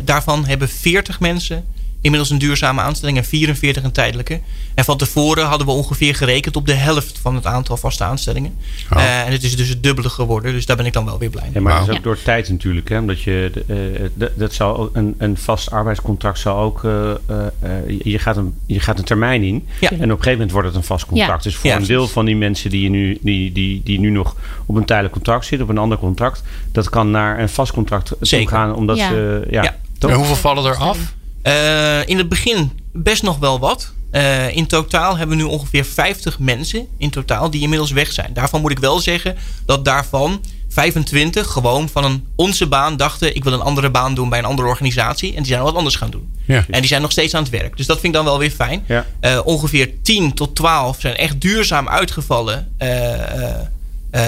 daarvan hebben 40 mensen inmiddels een duurzame aanstelling en 44 een tijdelijke. En van tevoren hadden we ongeveer gerekend op de helft van het aantal vaste aanstellingen. Oh. Eh, en het is dus het dubbele geworden. Dus daar ben ik dan wel weer blij mee. Ja, maar dat is ook door tijd natuurlijk. Hè? Omdat je, eh, dat, dat zal een, een vast arbeidscontract zal ook. eh, eh, eh, je, gaat een, je gaat een termijn in. Ja. En op een gegeven moment wordt het een vast contract. Ja. Dus voor Ja, een deel van die mensen die, je nu, die, die, die nu nog op een tijdelijk contract zitten, op een ander contract, dat kan naar een vast contract toe gaan. Omdat Ja. ze. Ja? En hoeveel vallen er af? Eh, in het begin best nog wel wat. Eh, in totaal hebben we nu ongeveer 50 mensen in totaal die inmiddels weg zijn. Daarvan moet ik wel zeggen dat daarvan 25 gewoon van een onze baan dachten... ik wil een andere baan doen bij een andere organisatie. En die zijn wat anders gaan doen. Ja. En die zijn nog steeds aan het werk. Dus dat vind ik dan wel weer fijn. Ja. Eh, ongeveer 10 tot 12 zijn echt duurzaam uitgevallen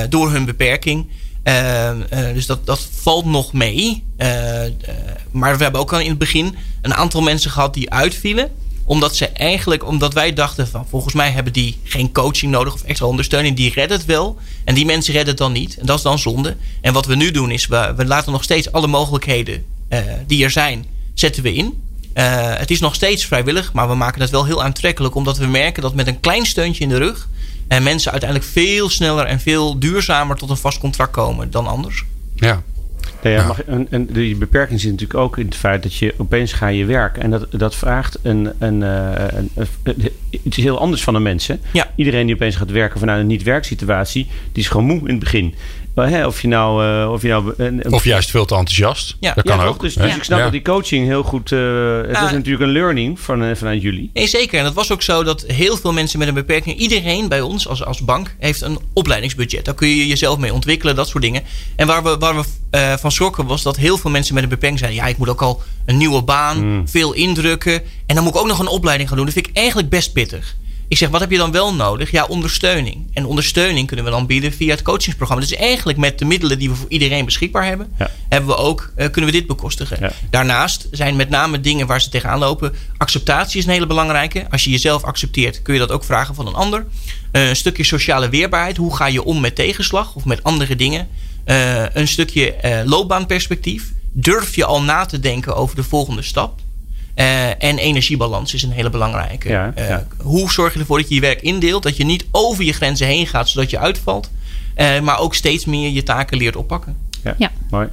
door hun beperking. Eh, eh, dus dat, dat valt nog mee. Eh, maar we hebben ook al in het begin een aantal mensen gehad die uitvielen omdat ze eigenlijk, omdat wij dachten van volgens mij hebben die geen coaching nodig of extra ondersteuning, die redden het wel. En die mensen redden het dan niet. En dat is dan zonde. En wat we nu doen is, we, we laten nog steeds alle mogelijkheden die er zijn, zetten we in. Het is nog steeds vrijwillig, maar we maken het wel heel aantrekkelijk. Omdat we merken dat met een klein steuntje in de rug. Eh, mensen uiteindelijk veel sneller en veel duurzamer tot een vast contract komen dan anders. Ja. Nou ja, Ja. mag, en, en die beperking zit natuurlijk ook in het feit dat je opeens ga je werken. En dat, dat vraagt een, een, eh, een, een- iets heel anders van de mensen. Ja. Iedereen die opeens gaat werken vanuit een niet-werksituatie, die is gewoon moe in het begin. Maar, hè, of je nou... eh, of, je nou een, een- Of juist veel te enthousiast. Ja. Dat kan Ja, ook. toch? Dus, dus ik snap Ja. dat die coaching heel goed... eh, het Ja. is natuurlijk een learning van, eh, vanuit jullie. Nee, zeker. En dat was ook zo dat heel veel mensen met een beperking, iedereen bij ons als, als bank, heeft een opleidingsbudget. Daar kun je jezelf mee ontwikkelen, dat soort dingen. En waar we, waar we eh, van schrokken was dat heel veel mensen met een beperking zeiden: ja, ik moet ook al een nieuwe baan, Mm. veel indrukken. En dan moet ik ook nog een opleiding gaan doen. Dat vind ik eigenlijk best pittig. Ik zeg, wat heb je dan wel nodig? Ja, ondersteuning. En ondersteuning kunnen we dan bieden via het coachingsprogramma. Dus eigenlijk met de middelen die we voor iedereen beschikbaar hebben, Ja. hebben we ook, eh, kunnen we dit bekostigen. Ja. Daarnaast zijn met name dingen waar ze tegenaan lopen. Acceptatie is een hele belangrijke. Als je jezelf accepteert, kun je dat ook vragen van een ander. Eh, een stukje sociale weerbaarheid. Hoe ga je om met tegenslag of met andere dingen? Eh, een stukje loopbaanperspectief. Durf je al na te denken over de volgende stap? Eh, en energiebalans is een hele belangrijke. Ja, Eh, ja. Hoe zorg je ervoor dat je je werk indeelt? Dat je niet over je grenzen heen gaat zodat je uitvalt. Eh, maar ook steeds meer je taken leert oppakken. Ja, Ja. mooi.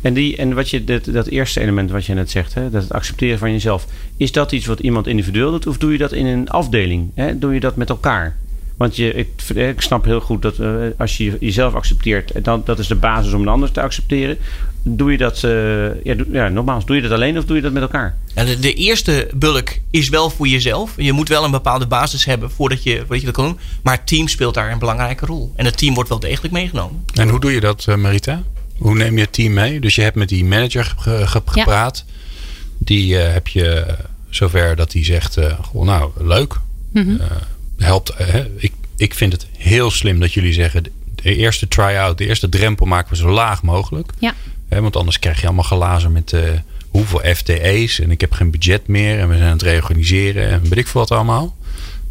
En, die, en wat je, dat, dat eerste element wat je net zegt, hè, dat het accepteren van jezelf. Is dat iets wat iemand individueel doet of doe je dat in een afdeling? Hè? Doe je dat met elkaar? Want je, ik, ik snap heel goed dat eh, als je jezelf accepteert, dan, dat is de basis om een ander te accepteren. Doe je dat, eh, ja, doe, ja, nogmaals, doe je dat alleen of doe je dat met elkaar? Ja, de, de eerste bulk is wel voor jezelf. Je moet wel een bepaalde basis hebben voordat je, voordat je dat kan doen. Maar het team speelt daar een belangrijke rol. En het team wordt wel degelijk meegenomen. En hoe doe je dat, eh, Marita? Hoe neem je het team mee? Dus je hebt met die manager ge- ge- Ja. gepraat. Die eh, heb je zover dat hij zegt: eh, goh, Nou, leuk. Eh, helpt. hè. ik, ik vind het heel slim dat jullie zeggen: de- de eerste try-out, de eerste drempel maken we zo laag mogelijk. Ja. Hè, want anders krijg je allemaal glazen met eh, hoeveel FTE's en ik heb geen budget meer en we zijn aan het reorganiseren en weet ik veel wat allemaal.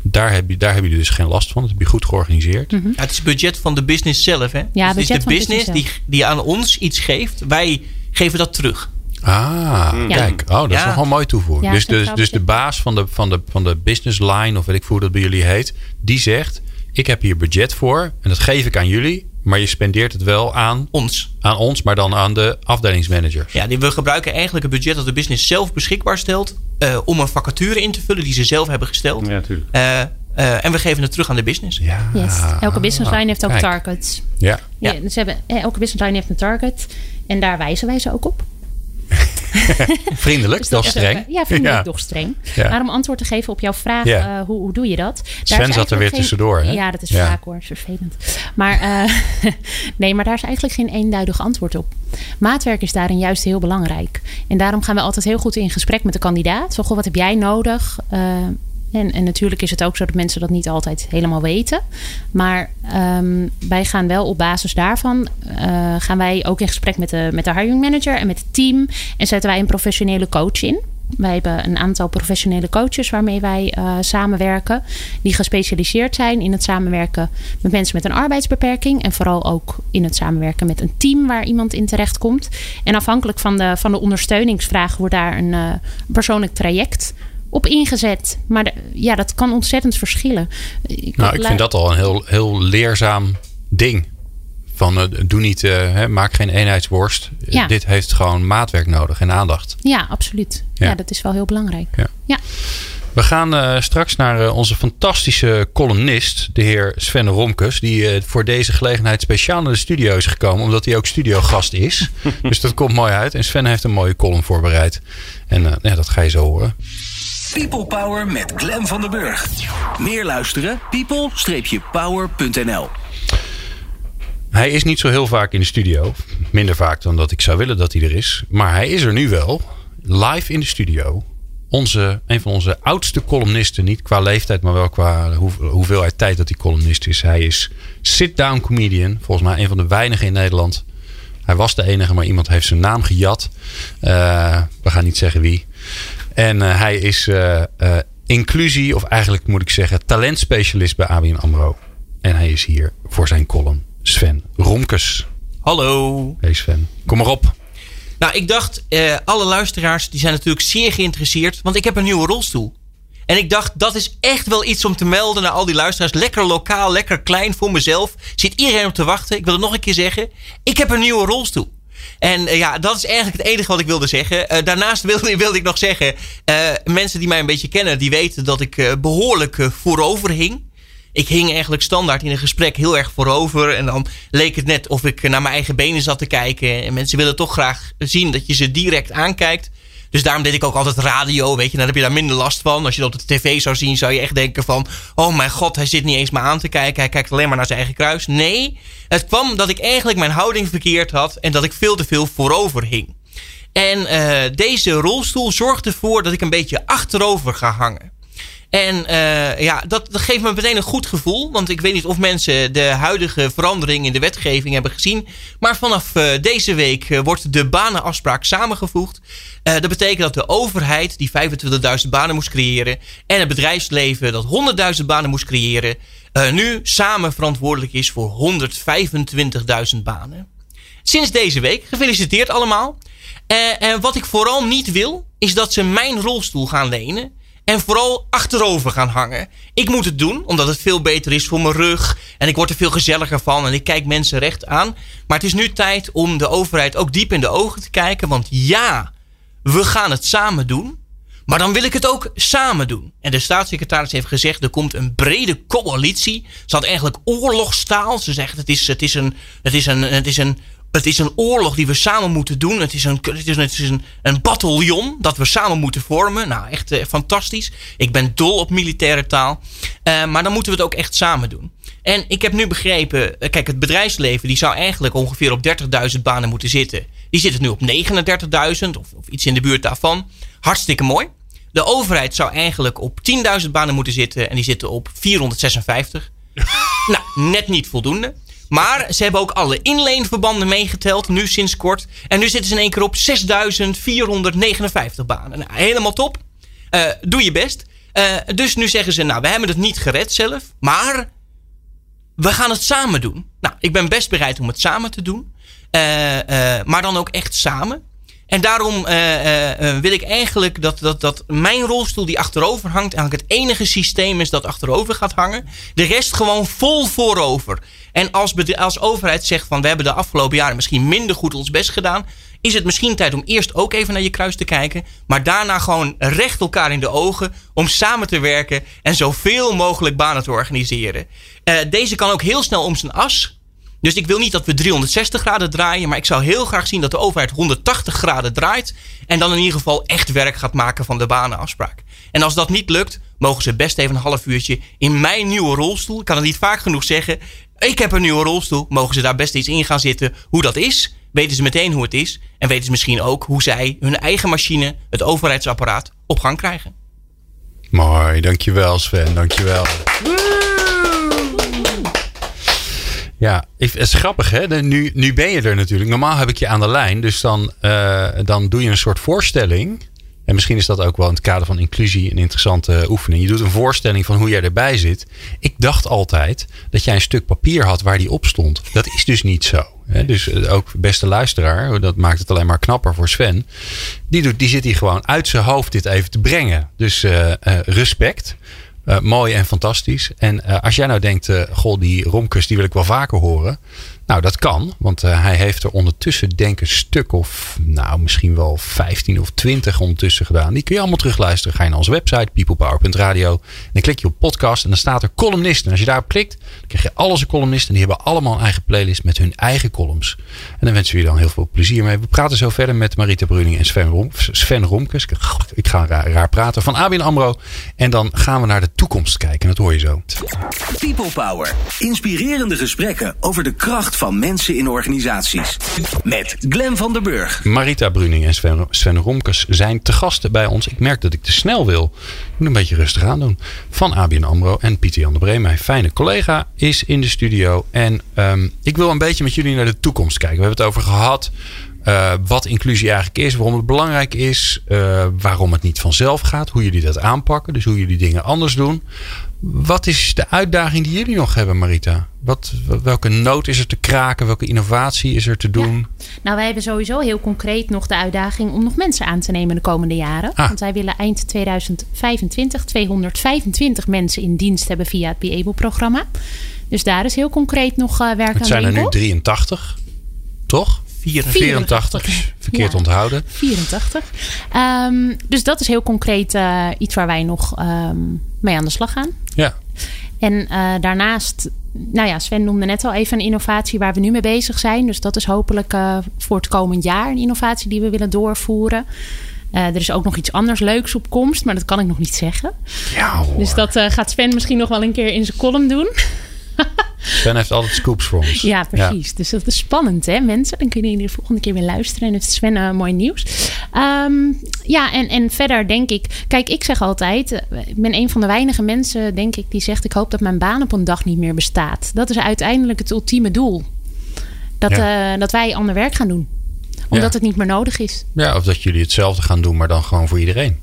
Daar heb je, daar hebben jullie dus geen last van. Dat heb je goed georganiseerd. Ja, het is het budget van de business zelf. Hè? Mhm. Ja, dus het is budget de van de business die, business die aan ons iets geeft. Wij geven dat terug. Ah, Ja. kijk. Oh, dat is Ja. nog wel mooi toevoegen. Ja, dus, dus, dus de baas van de, van, de, van de business line, of weet ik hoe dat bij jullie heet, die zegt: Ik heb hier budget voor en dat geef ik aan jullie, maar je spendeert het wel aan, Ons. aan ons, maar dan aan de afdelingsmanagers. Ja, die, we gebruiken eigenlijk het budget dat de business zelf beschikbaar stelt. eh, om een vacature in te vullen die ze zelf hebben gesteld. Ja, natuurlijk. Eh, eh, en we geven het terug aan de business. Ja. Yes. Elke business line heeft ook Kijk. targets. Ja. Ja. Ja. Ze hebben, elke business line heeft een target. En daar wijzen wij ze ook op. Vriendelijk, Dus dat is streng. Ja, vriendelijk, Ja. toch streng. Ja. Maar om antwoord te geven op jouw vraag, Ja. eh, hoe, hoe doe je dat? Daar Sven zat er weer geen- tussendoor, hè? Ja, dat is vaak hoor, vervelend. Maar, eh, nee, maar daar is eigenlijk geen eenduidig antwoord op. Maatwerk is daarin juist heel belangrijk. En daarom gaan we altijd heel goed in gesprek met de kandidaat. Zo, goh, wat heb jij nodig? Eh, en, en natuurlijk is het ook zo dat mensen dat niet altijd helemaal weten. Maar ehm, wij gaan wel op basis daarvan... eh, gaan wij ook in gesprek met de, met de hiring manager en met het team... en zetten wij een professionele coach in. wij hebben een aantal professionele coaches waarmee wij uh, samenwerken. Die gespecialiseerd zijn in het samenwerken met mensen met een arbeidsbeperking. En vooral ook in het samenwerken met een team waar iemand in terecht komt. En afhankelijk van de, van de ondersteuningsvraag wordt daar een uh, persoonlijk traject op ingezet. Maar ja, dat kan ontzettend verschillen. Ik nou, ik vind dat al een heel, heel leerzaam ding. Van uh, doe niet, uh, hè, maak geen eenheidsworst. Ja. Dit heeft gewoon maatwerk nodig en aandacht. Ja, absoluut. Ja, ja dat is wel heel belangrijk. Ja. ja. We gaan uh, straks naar onze fantastische columnist, de heer Sven Romkes. Die voor deze gelegenheid speciaal naar de studio is gekomen. Omdat hij ook studiogast is. dus dat komt mooi uit. En Sven heeft een mooie column voorbereid. En ja, dat ga je zo horen. People Power met Glen van der Burg. Meer luisteren? people-power.nl Hij is niet zo heel vaak in de studio. Minder vaak dan dat ik zou willen dat hij er is. Maar hij is er nu wel. Live in de studio. Onze, een van onze oudste columnisten. Niet qua leeftijd, maar wel qua hoeveelheid tijd dat hij columnist is. Hij is sit-down comedian. Volgens mij een van de weinigen in Nederland. Hij was de enige, maar iemand heeft zijn naam gejat. Uh, we gaan niet zeggen wie. En uh, hij is uh, uh, inclusie, of eigenlijk moet ik zeggen, talentspecialist bij ABN AMRO. En hij is hier voor zijn column Sven Romkes. Hallo. Hey Sven, kom maar op. Nou, ik dacht, alle luisteraars die zijn natuurlijk zeer geïnteresseerd, want ik heb een nieuwe rolstoel. En ik dacht, dat is echt wel iets om te melden naar al die luisteraars. Lekker lokaal, lekker klein voor mezelf. Zit iedereen op te wachten. Ik wil het nog een keer zeggen. Ik heb een nieuwe rolstoel. En uh, ja, dat is eigenlijk het enige wat ik wilde zeggen. Uh, daarnaast wilde, wilde, ik nog zeggen: uh, mensen die mij een beetje kennen, die weten dat ik behoorlijk voorover hing. Ik hing eigenlijk standaard in een gesprek heel erg voorover. En dan leek het net of ik naar mijn eigen benen zat te kijken. En mensen willen toch graag zien dat je ze direct aankijkt. Dus daarom deed ik ook altijd radio, weet je. Dan heb je daar minder last van. Als je dat op de tv zou zien, zou je echt denken van... Oh mijn god, hij zit niet eens maar aan te kijken. Hij kijkt alleen maar naar zijn eigen kruis. Nee, het kwam dat ik eigenlijk mijn houding verkeerd had... en dat ik veel te veel voorover hing. En uh, deze rolstoel zorgt ervoor dat ik een beetje achterover ga hangen. En uh, ja, dat, geeft me meteen een goed gevoel. Want ik weet niet of mensen de huidige verandering in de wetgeving hebben gezien. Maar vanaf uh, deze week uh, wordt de banenafspraak samengevoegd. dat betekent dat de overheid die 25.000 banen moest creëren. En het bedrijfsleven dat 100.000 banen moest creëren. nu samen verantwoordelijk is voor 125.000 banen. Sinds deze week. Gefeliciteerd allemaal. en wat ik vooral niet wil, is dat ze mijn rolstoel gaan lenen. En vooral achterover gaan hangen. Ik moet het doen, omdat het veel beter is voor mijn rug. En ik word er veel gezelliger van. En ik kijk mensen recht aan. Maar het is nu tijd om de overheid ook diep in de ogen te kijken. Want ja, we gaan het samen doen. Maar dan wil ik het ook samen doen. En de staatssecretaris heeft gezegd: er komt een brede coalitie. Ze had eigenlijk oorlogstaal. Ze zegt: het is, het is, een, het is, een, het is een het is een oorlog die we samen moeten doen. Het is een, het is, het is een, een bataljon dat we samen moeten vormen. Nou, echt eh, fantastisch. Ik ben dol op militaire taal. Uh, maar dan moeten we het ook echt samen doen. En ik heb nu begrepen, uh, kijk, het bedrijfsleven die zou eigenlijk ongeveer op 30.000 banen moeten zitten. Die zitten nu op 39.000 of, of iets in de buurt daarvan. Hartstikke mooi. De overheid zou eigenlijk op 10.000 banen moeten zitten en die zitten op 456. nou, net niet voldoende. Maar ze hebben ook alle inleenverbanden meegeteld, nu sinds kort. En nu zitten ze in één keer op 6.459 banen. Nou, helemaal top. Uh, doe je best. Uh, dus nu zeggen ze, nou, we hebben het niet gered zelf. Maar we gaan het samen doen. Nou, ik ben best bereid om het samen te doen. Uh, maar dan ook echt samen. En daarom uh, uh, wil ik eigenlijk dat, dat, dat mijn rolstoel die achterover hangt, eigenlijk het enige systeem is dat achterover gaat hangen. De rest gewoon vol voorover. En als, als overheid zegt van we hebben de afgelopen jaren misschien minder goed ons best gedaan, is het misschien tijd om eerst ook even naar je kruis te kijken, maar daarna gewoon recht elkaar in de ogen om samen te werken en zoveel mogelijk banen te organiseren. Deze kan ook heel snel om zijn as. Dus ik wil niet dat we 360 graden draaien, maar ik zou heel graag zien dat de overheid 180 graden draait en dan in ieder geval echt werk gaat maken van de banenafspraak. En als dat niet lukt, mogen ze best even een half uurtje in mijn nieuwe rolstoel. Ik kan het niet vaak genoeg zeggen. Ik heb een nieuwe rolstoel. Mogen ze daar best eens in gaan zitten hoe dat is? Weten ze meteen hoe het is? En weten ze misschien ook hoe zij hun eigen machine, het overheidsapparaat, op gang krijgen? Mooi, dankjewel Sven, dankjewel. Ja, het is grappig hè. Nu, nu ben je er natuurlijk. Normaal heb ik je aan de lijn. Dus dan, uh, dan doe je een soort voorstelling. En misschien is dat ook wel in het kader van inclusie een interessante oefening. Je doet een voorstelling van hoe jij erbij zit. Ik dacht altijd dat jij een stuk papier had waar die op stond. Dat is dus niet zo. Hè? Dus eh, ook beste luisteraar, dat maakt het alleen maar knapper voor Sven. Die, doet, die zit hier gewoon uit zijn hoofd dit even te brengen. Dus respect. Uh, mooi en fantastisch. En uh, als jij nou denkt, uh, goh, die romkus die wil ik wel vaker horen. Nou, dat kan, want hij heeft er ondertussen denk ik een stuk of, nou misschien wel 15 of 20 ondertussen gedaan. Die kun je allemaal terugluisteren. Ga je naar onze website, peoplepower.radio. En dan klik je op podcast en dan staat er columnisten. En als je daarop klikt, dan krijg je al onze columnisten. Die hebben allemaal een eigen playlist met hun eigen columns. En dan wensen we je dan heel veel plezier mee. We praten zo verder met Marita Bruning en Sven, Rom, Sven Romkes. Ik ga raar, raar praten. Van ABN AMRO. En dan gaan we naar de toekomst kijken. Dat hoor je zo. People Power. Inspirerende gesprekken over de kracht van mensen in organisaties. Met Glen van der Burg. Marita Bruning en Sven, Romkes zijn te gasten bij ons. Ik merk dat ik te snel wil. Ik moet een beetje rustig aan doen. Van ABN AMRO en Pieter Jan de Bree. Mijn fijne collega is in de studio. En um, ik wil een beetje met jullie naar de toekomst kijken. We hebben het over gehad. Uh, wat inclusie eigenlijk is, waarom het belangrijk is, uh, waarom het niet vanzelf gaat, hoe jullie dat aanpakken, dus hoe jullie dingen anders doen. Wat is de uitdaging die jullie nog hebben, Marita? Wat, welke nood is er te kraken? Welke innovatie is er te doen? Ja. Nou, wij hebben sowieso heel concreet nog de uitdaging om nog mensen aan te nemen de komende jaren. Ah. Want wij willen eind 2025 225 mensen in dienst hebben via het Be Able-programma. Dus daar is heel concreet nog uh, werk het aan zijn er nu 83, toch? 84. 84, verkeerd ja. onthouden. 84. Um, dus dat is heel concreet uh, iets waar wij nog um, mee aan de slag gaan. Ja. En uh, daarnaast, nou ja, Sven noemde net al even een innovatie waar we nu mee bezig zijn. Dus dat is hopelijk uh, voor het komend jaar een innovatie die we willen doorvoeren. Uh, er is ook nog iets anders leuks op komst, maar dat kan ik nog niet zeggen. Ja, hoor. Dus dat gaat Sven misschien nog wel een keer in zijn column doen. Sven heeft altijd scoops voor ons. Ja, precies. Ja. Dus dat is spannend, hè, mensen. Dan kunnen jullie de volgende keer weer luisteren. En heeft Sven uh, mooi nieuws. Um, ja, en, en verder denk ik... Kijk, ik zeg altijd... Ik ben een van de weinige mensen, denk ik... die zegt... ik hoop dat mijn baan op een dag niet meer bestaat. Dat is uiteindelijk het ultieme doel. Dat, ja. uh, dat wij ander werk gaan doen. Omdat ja. het niet meer nodig is. Ja, of dat jullie hetzelfde gaan doen... maar dan gewoon voor iedereen.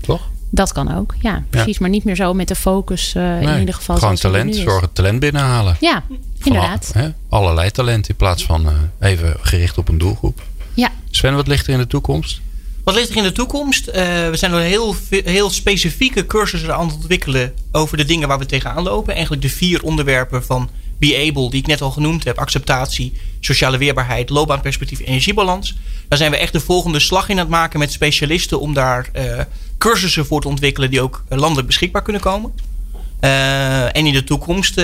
Toch? Dat kan ook, ja, precies. Ja. Maar niet meer zo met de focus uh, nee, in ieder geval. Gewoon talent, zorgen talent binnenhalen. Ja, inderdaad. Hè, allerlei talent in plaats van uh, even gericht op een doelgroep. Ja. Sven, wat ligt er in de toekomst? Wat ligt er in de toekomst? Uh, we zijn er heel, heel specifieke cursussen aan het ontwikkelen over de dingen waar we tegenaan lopen. Eigenlijk de vier onderwerpen van Be Able, die ik net al genoemd heb. Acceptatie, sociale weerbaarheid, loopbaanperspectief, energiebalans. Daar zijn we echt de volgende slag in aan het maken met specialisten om daar uh, cursussen voor te ontwikkelen die ook landelijk beschikbaar kunnen komen. Uh, en in de toekomst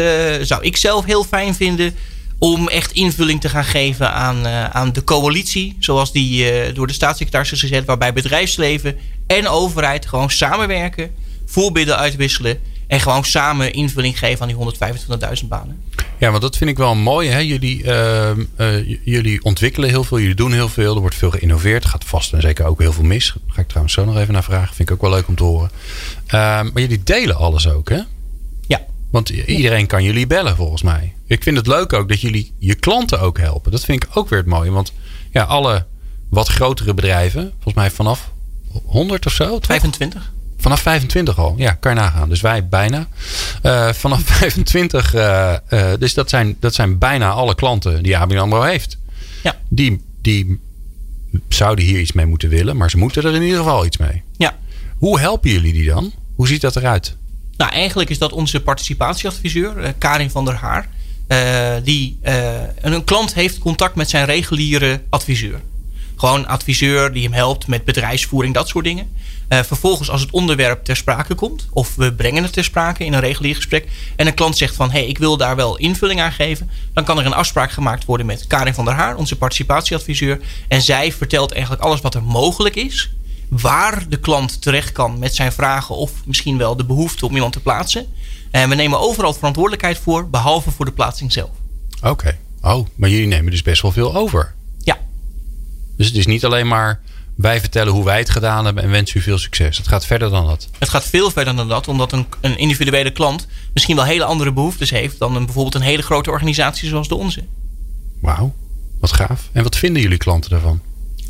zou ik zelf heel fijn vinden om echt invulling te gaan geven aan, aan de coalitie, zoals die door de staatssecretaris is gezet, waarbij bedrijfsleven en overheid gewoon samenwerken, voorbeelden uitwisselen en gewoon samen invulling geven aan die 125.000 banen. Ja, want dat vind ik wel mooi. Hè? Jullie, uh, uh, jullie ontwikkelen heel veel, jullie doen heel veel. Er wordt veel geïnnoveerd. Er gaat vast en zeker ook heel veel mis. Daar ga ik trouwens zo nog even naar vragen. Vind ik ook wel leuk om te horen. Uh, maar jullie delen alles ook, hè? Ja. Want iedereen kan jullie bellen, volgens mij. Ik vind het leuk ook dat jullie je klanten ook helpen. Dat vind ik ook weer het mooie. Want ja, alle wat grotere bedrijven, volgens mij vanaf 100 of zo. Toch? 25. Vanaf 25 al, ja, kan je nagaan. Dus wij bijna. Uh, vanaf 25, uh, uh, dus dat zijn, dat zijn bijna alle klanten die ABN AMRO heeft. Ja. Die, die zouden hier iets mee moeten willen, maar ze moeten er in ieder geval iets mee. Ja. Hoe helpen jullie die dan? Hoe ziet dat eruit? Nou, eigenlijk is dat onze participatieadviseur, Karin van der Haar. die, een klant heeft contact met zijn reguliere adviseur. Gewoon een adviseur die hem helpt met bedrijfsvoering, dat soort dingen. Uh, vervolgens als het onderwerp ter sprake komt, of we brengen het ter sprake in een regulier gesprek, en een klant zegt van hé, hey, ik wil daar wel invulling aan geven, dan kan er een afspraak gemaakt worden met Karin van der Haar, onze participatieadviseur. En zij vertelt eigenlijk alles wat er mogelijk is, waar de klant terecht kan met zijn vragen of misschien wel de behoefte om iemand te plaatsen. En we nemen overal verantwoordelijkheid voor, behalve voor de plaatsing zelf. Oké. Okay. Oh, maar jullie nemen dus best wel veel over. Ja. Dus het is niet alleen maar wij vertellen hoe wij het gedaan hebben en wensen u veel succes. Het gaat verder dan dat. Het gaat veel verder dan dat, omdat een, een individuele klant misschien wel hele andere behoeftes heeft dan een, bijvoorbeeld een hele grote organisatie zoals de onze. Wauw, wat gaaf. En wat vinden jullie klanten daarvan?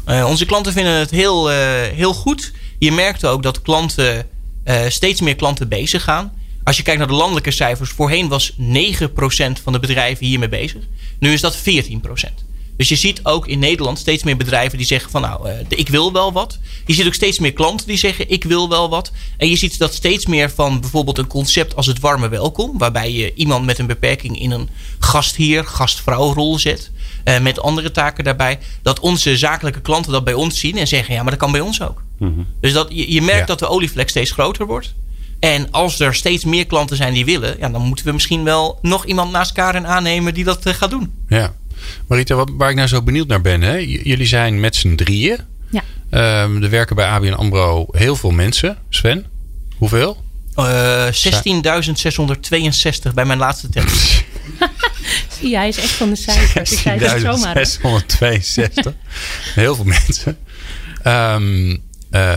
Uh, onze klanten vinden het heel, uh, heel goed. Je merkt ook dat klanten, uh, steeds meer klanten bezig gaan. Als je kijkt naar de landelijke cijfers, voorheen was 9% van de bedrijven hiermee bezig. Nu is dat 14%. Dus je ziet ook in Nederland steeds meer bedrijven die zeggen van nou, uh, ik wil wel wat. Je ziet ook steeds meer klanten die zeggen ik wil wel wat. En je ziet dat steeds meer van bijvoorbeeld een concept als het warme welkom. Waarbij je iemand met een beperking in een gastheer, gastvrouwrol zet. Uh, met andere taken daarbij. Dat onze zakelijke klanten dat bij ons zien en zeggen ja maar dat kan bij ons ook. Mm -hmm. Dus dat, je, je merkt ja. dat de olievlek steeds groter wordt. En als er steeds meer klanten zijn die willen, ja, dan moeten we misschien wel nog iemand naast Karen aannemen die dat uh, gaat doen. Ja. Marita, wat, waar ik nou zo benieuwd naar ben. Hè? jullie zijn met z'n drieën. Ja. Um, er werken bij ABN AMRO heel veel mensen. Sven, hoeveel? Uh, 16.662 bij mijn laatste test. ja, hij is echt van de cijfers. Ik zei het zomaar. 662. heel veel mensen. Um, uh,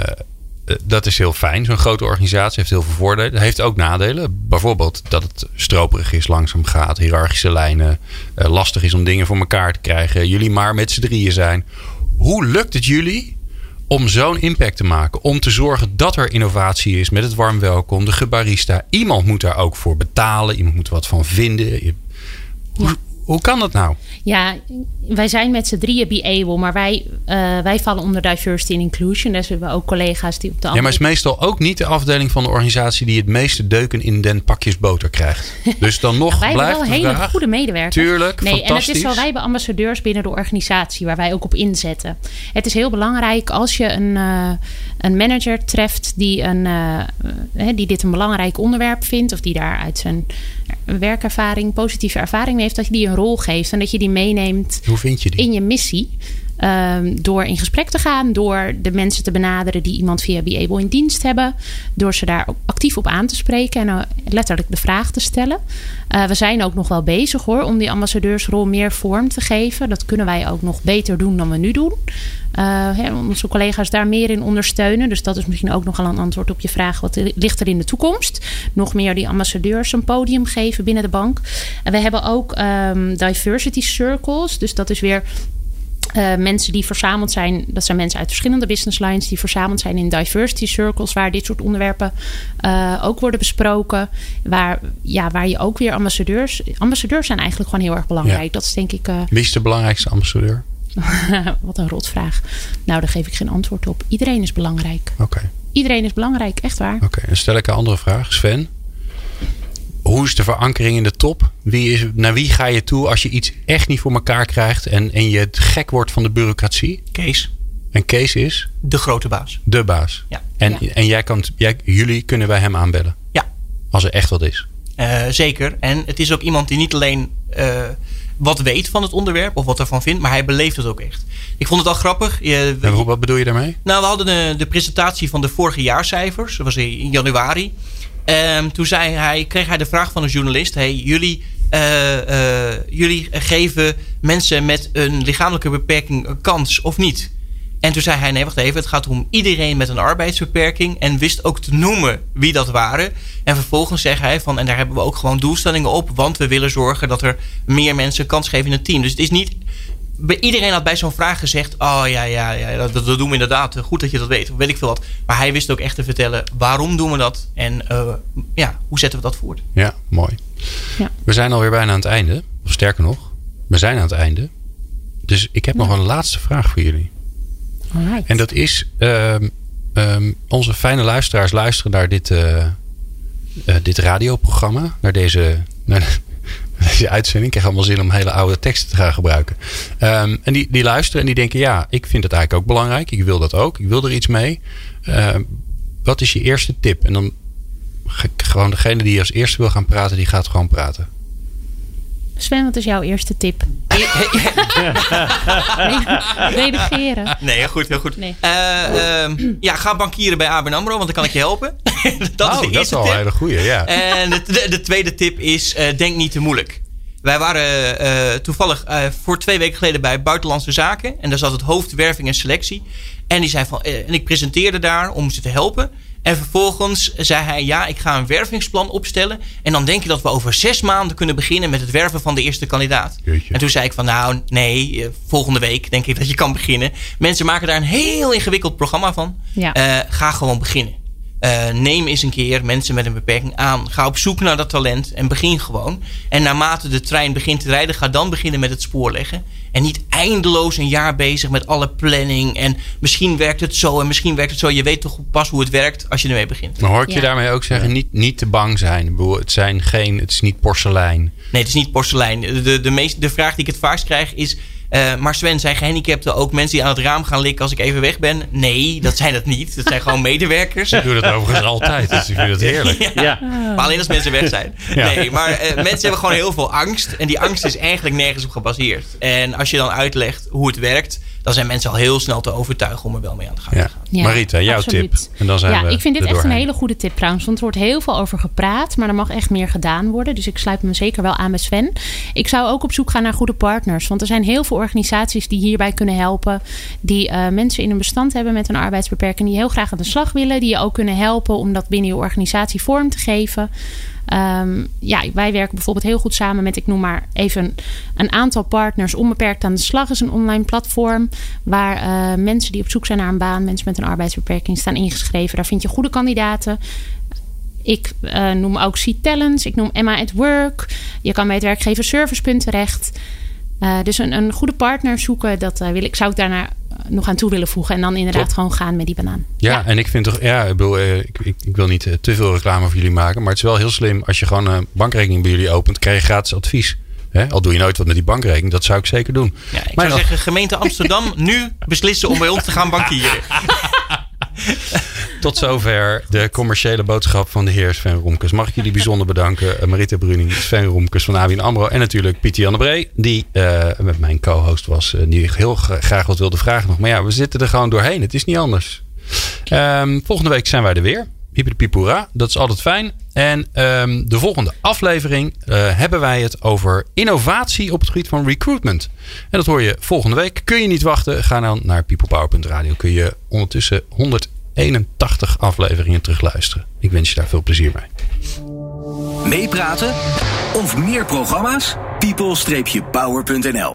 dat is heel fijn. Zo'n grote organisatie heeft heel veel voordelen. Heeft ook nadelen. Bijvoorbeeld dat het stroperig is, langzaam gaat, hiërarchische lijnen. Uh, lastig is om dingen voor elkaar te krijgen. Jullie maar met z'n drieën zijn. Hoe lukt het jullie om zo'n impact te maken? Om te zorgen dat er innovatie is met het warm welkom, de gebarista. Iemand moet daar ook voor betalen. Iemand moet er wat van vinden. Hoe. Hoe kan dat nou? Ja, wij zijn met z'n drieën be-able, maar wij, uh, wij vallen onder diversity and inclusion. Dus we hebben ook collega's die op de Ja, maar het is meestal ook niet de afdeling van de organisatie die het meeste deuken in den pakjes boter krijgt. Dus dan nog nou, wij blijft hebben wel hele vraag. goede medewerkers. Tuurlijk, nee, En het is zo, fantastisch. wij hebben ambassadeurs binnen de organisatie waar wij ook op inzetten. Het is heel belangrijk als je een, uh, een manager treft die, een, uh, die dit een belangrijk onderwerp vindt, of die daar uit zijn werkervaring, positieve ervaring mee heeft, dat je die een rol geeft en dat je die meeneemt Hoe vind je die? in je missie. Um, door in gesprek te gaan, door de mensen te benaderen die iemand via Be-Able in dienst hebben, door ze daar actief op aan te spreken en uh, letterlijk de vraag te stellen. Uh, we zijn ook nog wel bezig hoor, om die ambassadeursrol meer vorm te geven. Dat kunnen wij ook nog beter doen dan we nu doen. Uh, onze collega's daar meer in ondersteunen. Dus dat is misschien ook nogal een antwoord op je vraag. Wat ligt er in de toekomst? Nog meer die ambassadeurs een podium geven binnen de bank. En we hebben ook um, diversity circles. Dus dat is weer Uh, mensen die verzameld zijn, dat zijn mensen uit verschillende business lines die verzameld zijn in diversity circles, waar dit soort onderwerpen uh, ook worden besproken. Waar, ja, waar je ook weer ambassadeurs. Ambassadeurs zijn eigenlijk gewoon heel erg belangrijk. Ja. Dat is denk ik. Uh, Wie is de belangrijkste ambassadeur? Wat een rotvraag. Nou, daar geef ik geen antwoord op. Iedereen is belangrijk. Oké. Okay. Iedereen is belangrijk, echt waar. Oké, okay, dan stel ik een andere vraag. Sven, hoe is de verankering in de top? Wie is, naar wie ga je toe als je iets echt niet voor elkaar krijgt en, en je gek wordt van de bureaucratie? Kees. En Kees is? De grote baas. De baas. Ja. En, Ja. en jij kan, jij, jullie kunnen bij hem aanbellen? Ja. Als er echt wat is? Uh, zeker. En het is ook iemand die niet alleen uh, wat weet van het onderwerp of wat ervan vindt, maar hij beleeft het ook echt. Ik vond het al grappig. Je, en wat bedoel je daarmee? Nou, we hadden de, de presentatie van de vorige jaarcijfers. Dat was in januari. Um, toen zei hij, kreeg hij de vraag van een journalist: hey, jullie, uh, uh, jullie geven mensen met een lichamelijke beperking een kans of niet? En toen zei hij: nee, wacht even, het gaat om iedereen met een arbeidsbeperking. En wist ook te noemen wie dat waren. En vervolgens zei hij: van, en daar hebben we ook gewoon doelstellingen op, want we willen zorgen dat er meer mensen kans geven in het team. Dus het is niet iedereen had bij zo'n vraag gezegd: Oh ja, ja, ja dat, dat, doen we inderdaad. Goed dat je dat weet, weet ik veel wat. Maar hij wist ook echt te vertellen: waarom doen we dat en uh, ja, hoe zetten we dat voort? Ja, mooi. Ja. We zijn alweer bijna aan het einde. Of sterker nog, we zijn aan het einde. Dus ik heb ja. nog een laatste vraag voor jullie. Alright. En dat is: um, um, onze fijne luisteraars luisteren naar dit, uh, uh, dit radioprogramma, naar deze. Naar, deze uitzending. Ik krijg allemaal zin om hele oude teksten te gaan gebruiken. Um, en die, die luisteren en die denken: ja, ik vind het eigenlijk ook belangrijk. Ik wil dat ook. Ik wil er iets mee. Uh, wat is je eerste tip? En dan gewoon degene die als eerste wil gaan praten, die gaat gewoon praten. Sven, wat is jouw eerste tip? Redigeren. Nee, goed, heel goed. Nee. Uh, um, ja, ga bankieren bij ABN AMRO, want dan kan ik je helpen. dat oh, is de dat eerste is al tip. een hele goeie, ja. En de, de, de tweede tip is, uh, denk niet te moeilijk. Wij waren uh, toevallig uh, voor twee weken geleden bij Buitenlandse Zaken. En daar zat het hoofd werving en selectie. En die zei van, uh, en ik presenteerde daar om ze te helpen. En vervolgens zei hij: Ja, ik ga een wervingsplan opstellen. En dan denk je dat we over zes maanden kunnen beginnen met het werven van de eerste kandidaat. Jeetje. En toen zei ik: van nou, nee, eh, volgende week denk ik dat je kan beginnen. Mensen maken daar een heel ingewikkeld programma van. Ja. Eh, ga gewoon beginnen. Eh, neem eens een keer mensen met een beperking aan. Ga op zoek naar dat talent en begin gewoon. En naarmate de trein begint te rijden, ga dan beginnen met het spoor leggen. En niet eindeloos een jaar bezig met alle planning. En misschien werkt het zo en misschien werkt het zo. Je weet toch pas hoe het werkt als je ermee begint. Maar hoor ik je daarmee ook zeggen, niet, niet te bang zijn. Het, zijn geen, het is niet porselein. Nee, het is niet porselein. De, de, meest, de vraag die ik het vaakst krijg is... eh, maar Sven, zijn gehandicapten ook mensen die aan het raam gaan likken als ik even weg ben? Nee, dat zijn het niet. Dat zijn gewoon medewerkers. Ik doe dat overigens altijd, dus ik vind het heerlijk. Ja, Maar alleen als mensen weg zijn. Ja. Nee, maar eh, mensen hebben gewoon heel veel angst. En die angst is eigenlijk nergens op gebaseerd. En als je dan uitlegt hoe het werkt... dan zijn mensen al heel snel te overtuigen om er wel mee aan de gang te Ja. gaan. Ja, Marita, jouw absoluut. tip. En dan zijn ja, we ik vind dit echt een hele goede tip trouwens. Want er wordt heel veel over gepraat. Maar er mag echt meer gedaan worden. Dus ik sluit me zeker wel aan met Sven. Ik zou ook op zoek gaan naar goede partners. Want er zijn heel veel organisaties die hierbij kunnen helpen. Die eh, mensen in een bestand hebben met een arbeidsbeperking. Die heel graag aan de slag willen. Die je ook kunnen helpen om dat binnen je organisatie vorm te geven. Ehm, ja, wij werken bijvoorbeeld heel goed samen met, ik noem maar even een aantal partners. Onbeperkt aan de slag is een online platform. Waar eh, mensen die op zoek zijn naar een baan, mensen met een arbeidsbeperking, staan ingeschreven. Daar vind je goede kandidaten. Ik eh, noem ook Seed Talents. Ik noem Emma at Work. Je kan bij het werkgever Servicepunt terecht. Eh, dus een, een goede partner zoeken, dat wil ik, zou ik daarna nog aan toe willen voegen. En dan inderdaad Top. gewoon gaan met die banaan. Ja, en ik vind toch, ja, ik, bedoel, eh, ik, ik, ik wil niet eh, te veel reclame voor jullie maken, maar het is wel heel slim als je gewoon een bankrekening bij jullie opent, krijg je gratis advies. Hè? Al doe je nooit wat met die bankrekening, dat zou ik zeker doen. Ja, ik Maar zou zeggen, gemeente Amsterdam nu beslissen om bij ons te gaan bankieren. Tot zover de commerciële boodschap van de heer Sven Romkes. Mag ik jullie bijzonder bedanken. Eh, Marita Bruning, Sven Romkes van ABN AMRO. En natuurlijk Pieter Jan de Bree. Die eh, met mijn co-host was. eh, die heel gra- graag wat wilde vragen nog. Maar ja, we zitten er gewoon doorheen. Het is niet anders. Ehm, volgende week zijn wij er weer. Hyperpipura. Dat is altijd fijn. En ehm, de volgende aflevering hebben wij het over innovatie op het gebied van recruitment. En dat hoor je volgende week. Kun je niet wachten? Ga dan naar peoplepower.radio. Kun je ondertussen 181 afleveringen terugluisteren. Ik wens je daar veel plezier mee. Meepraten of meer programma's? people-power.nl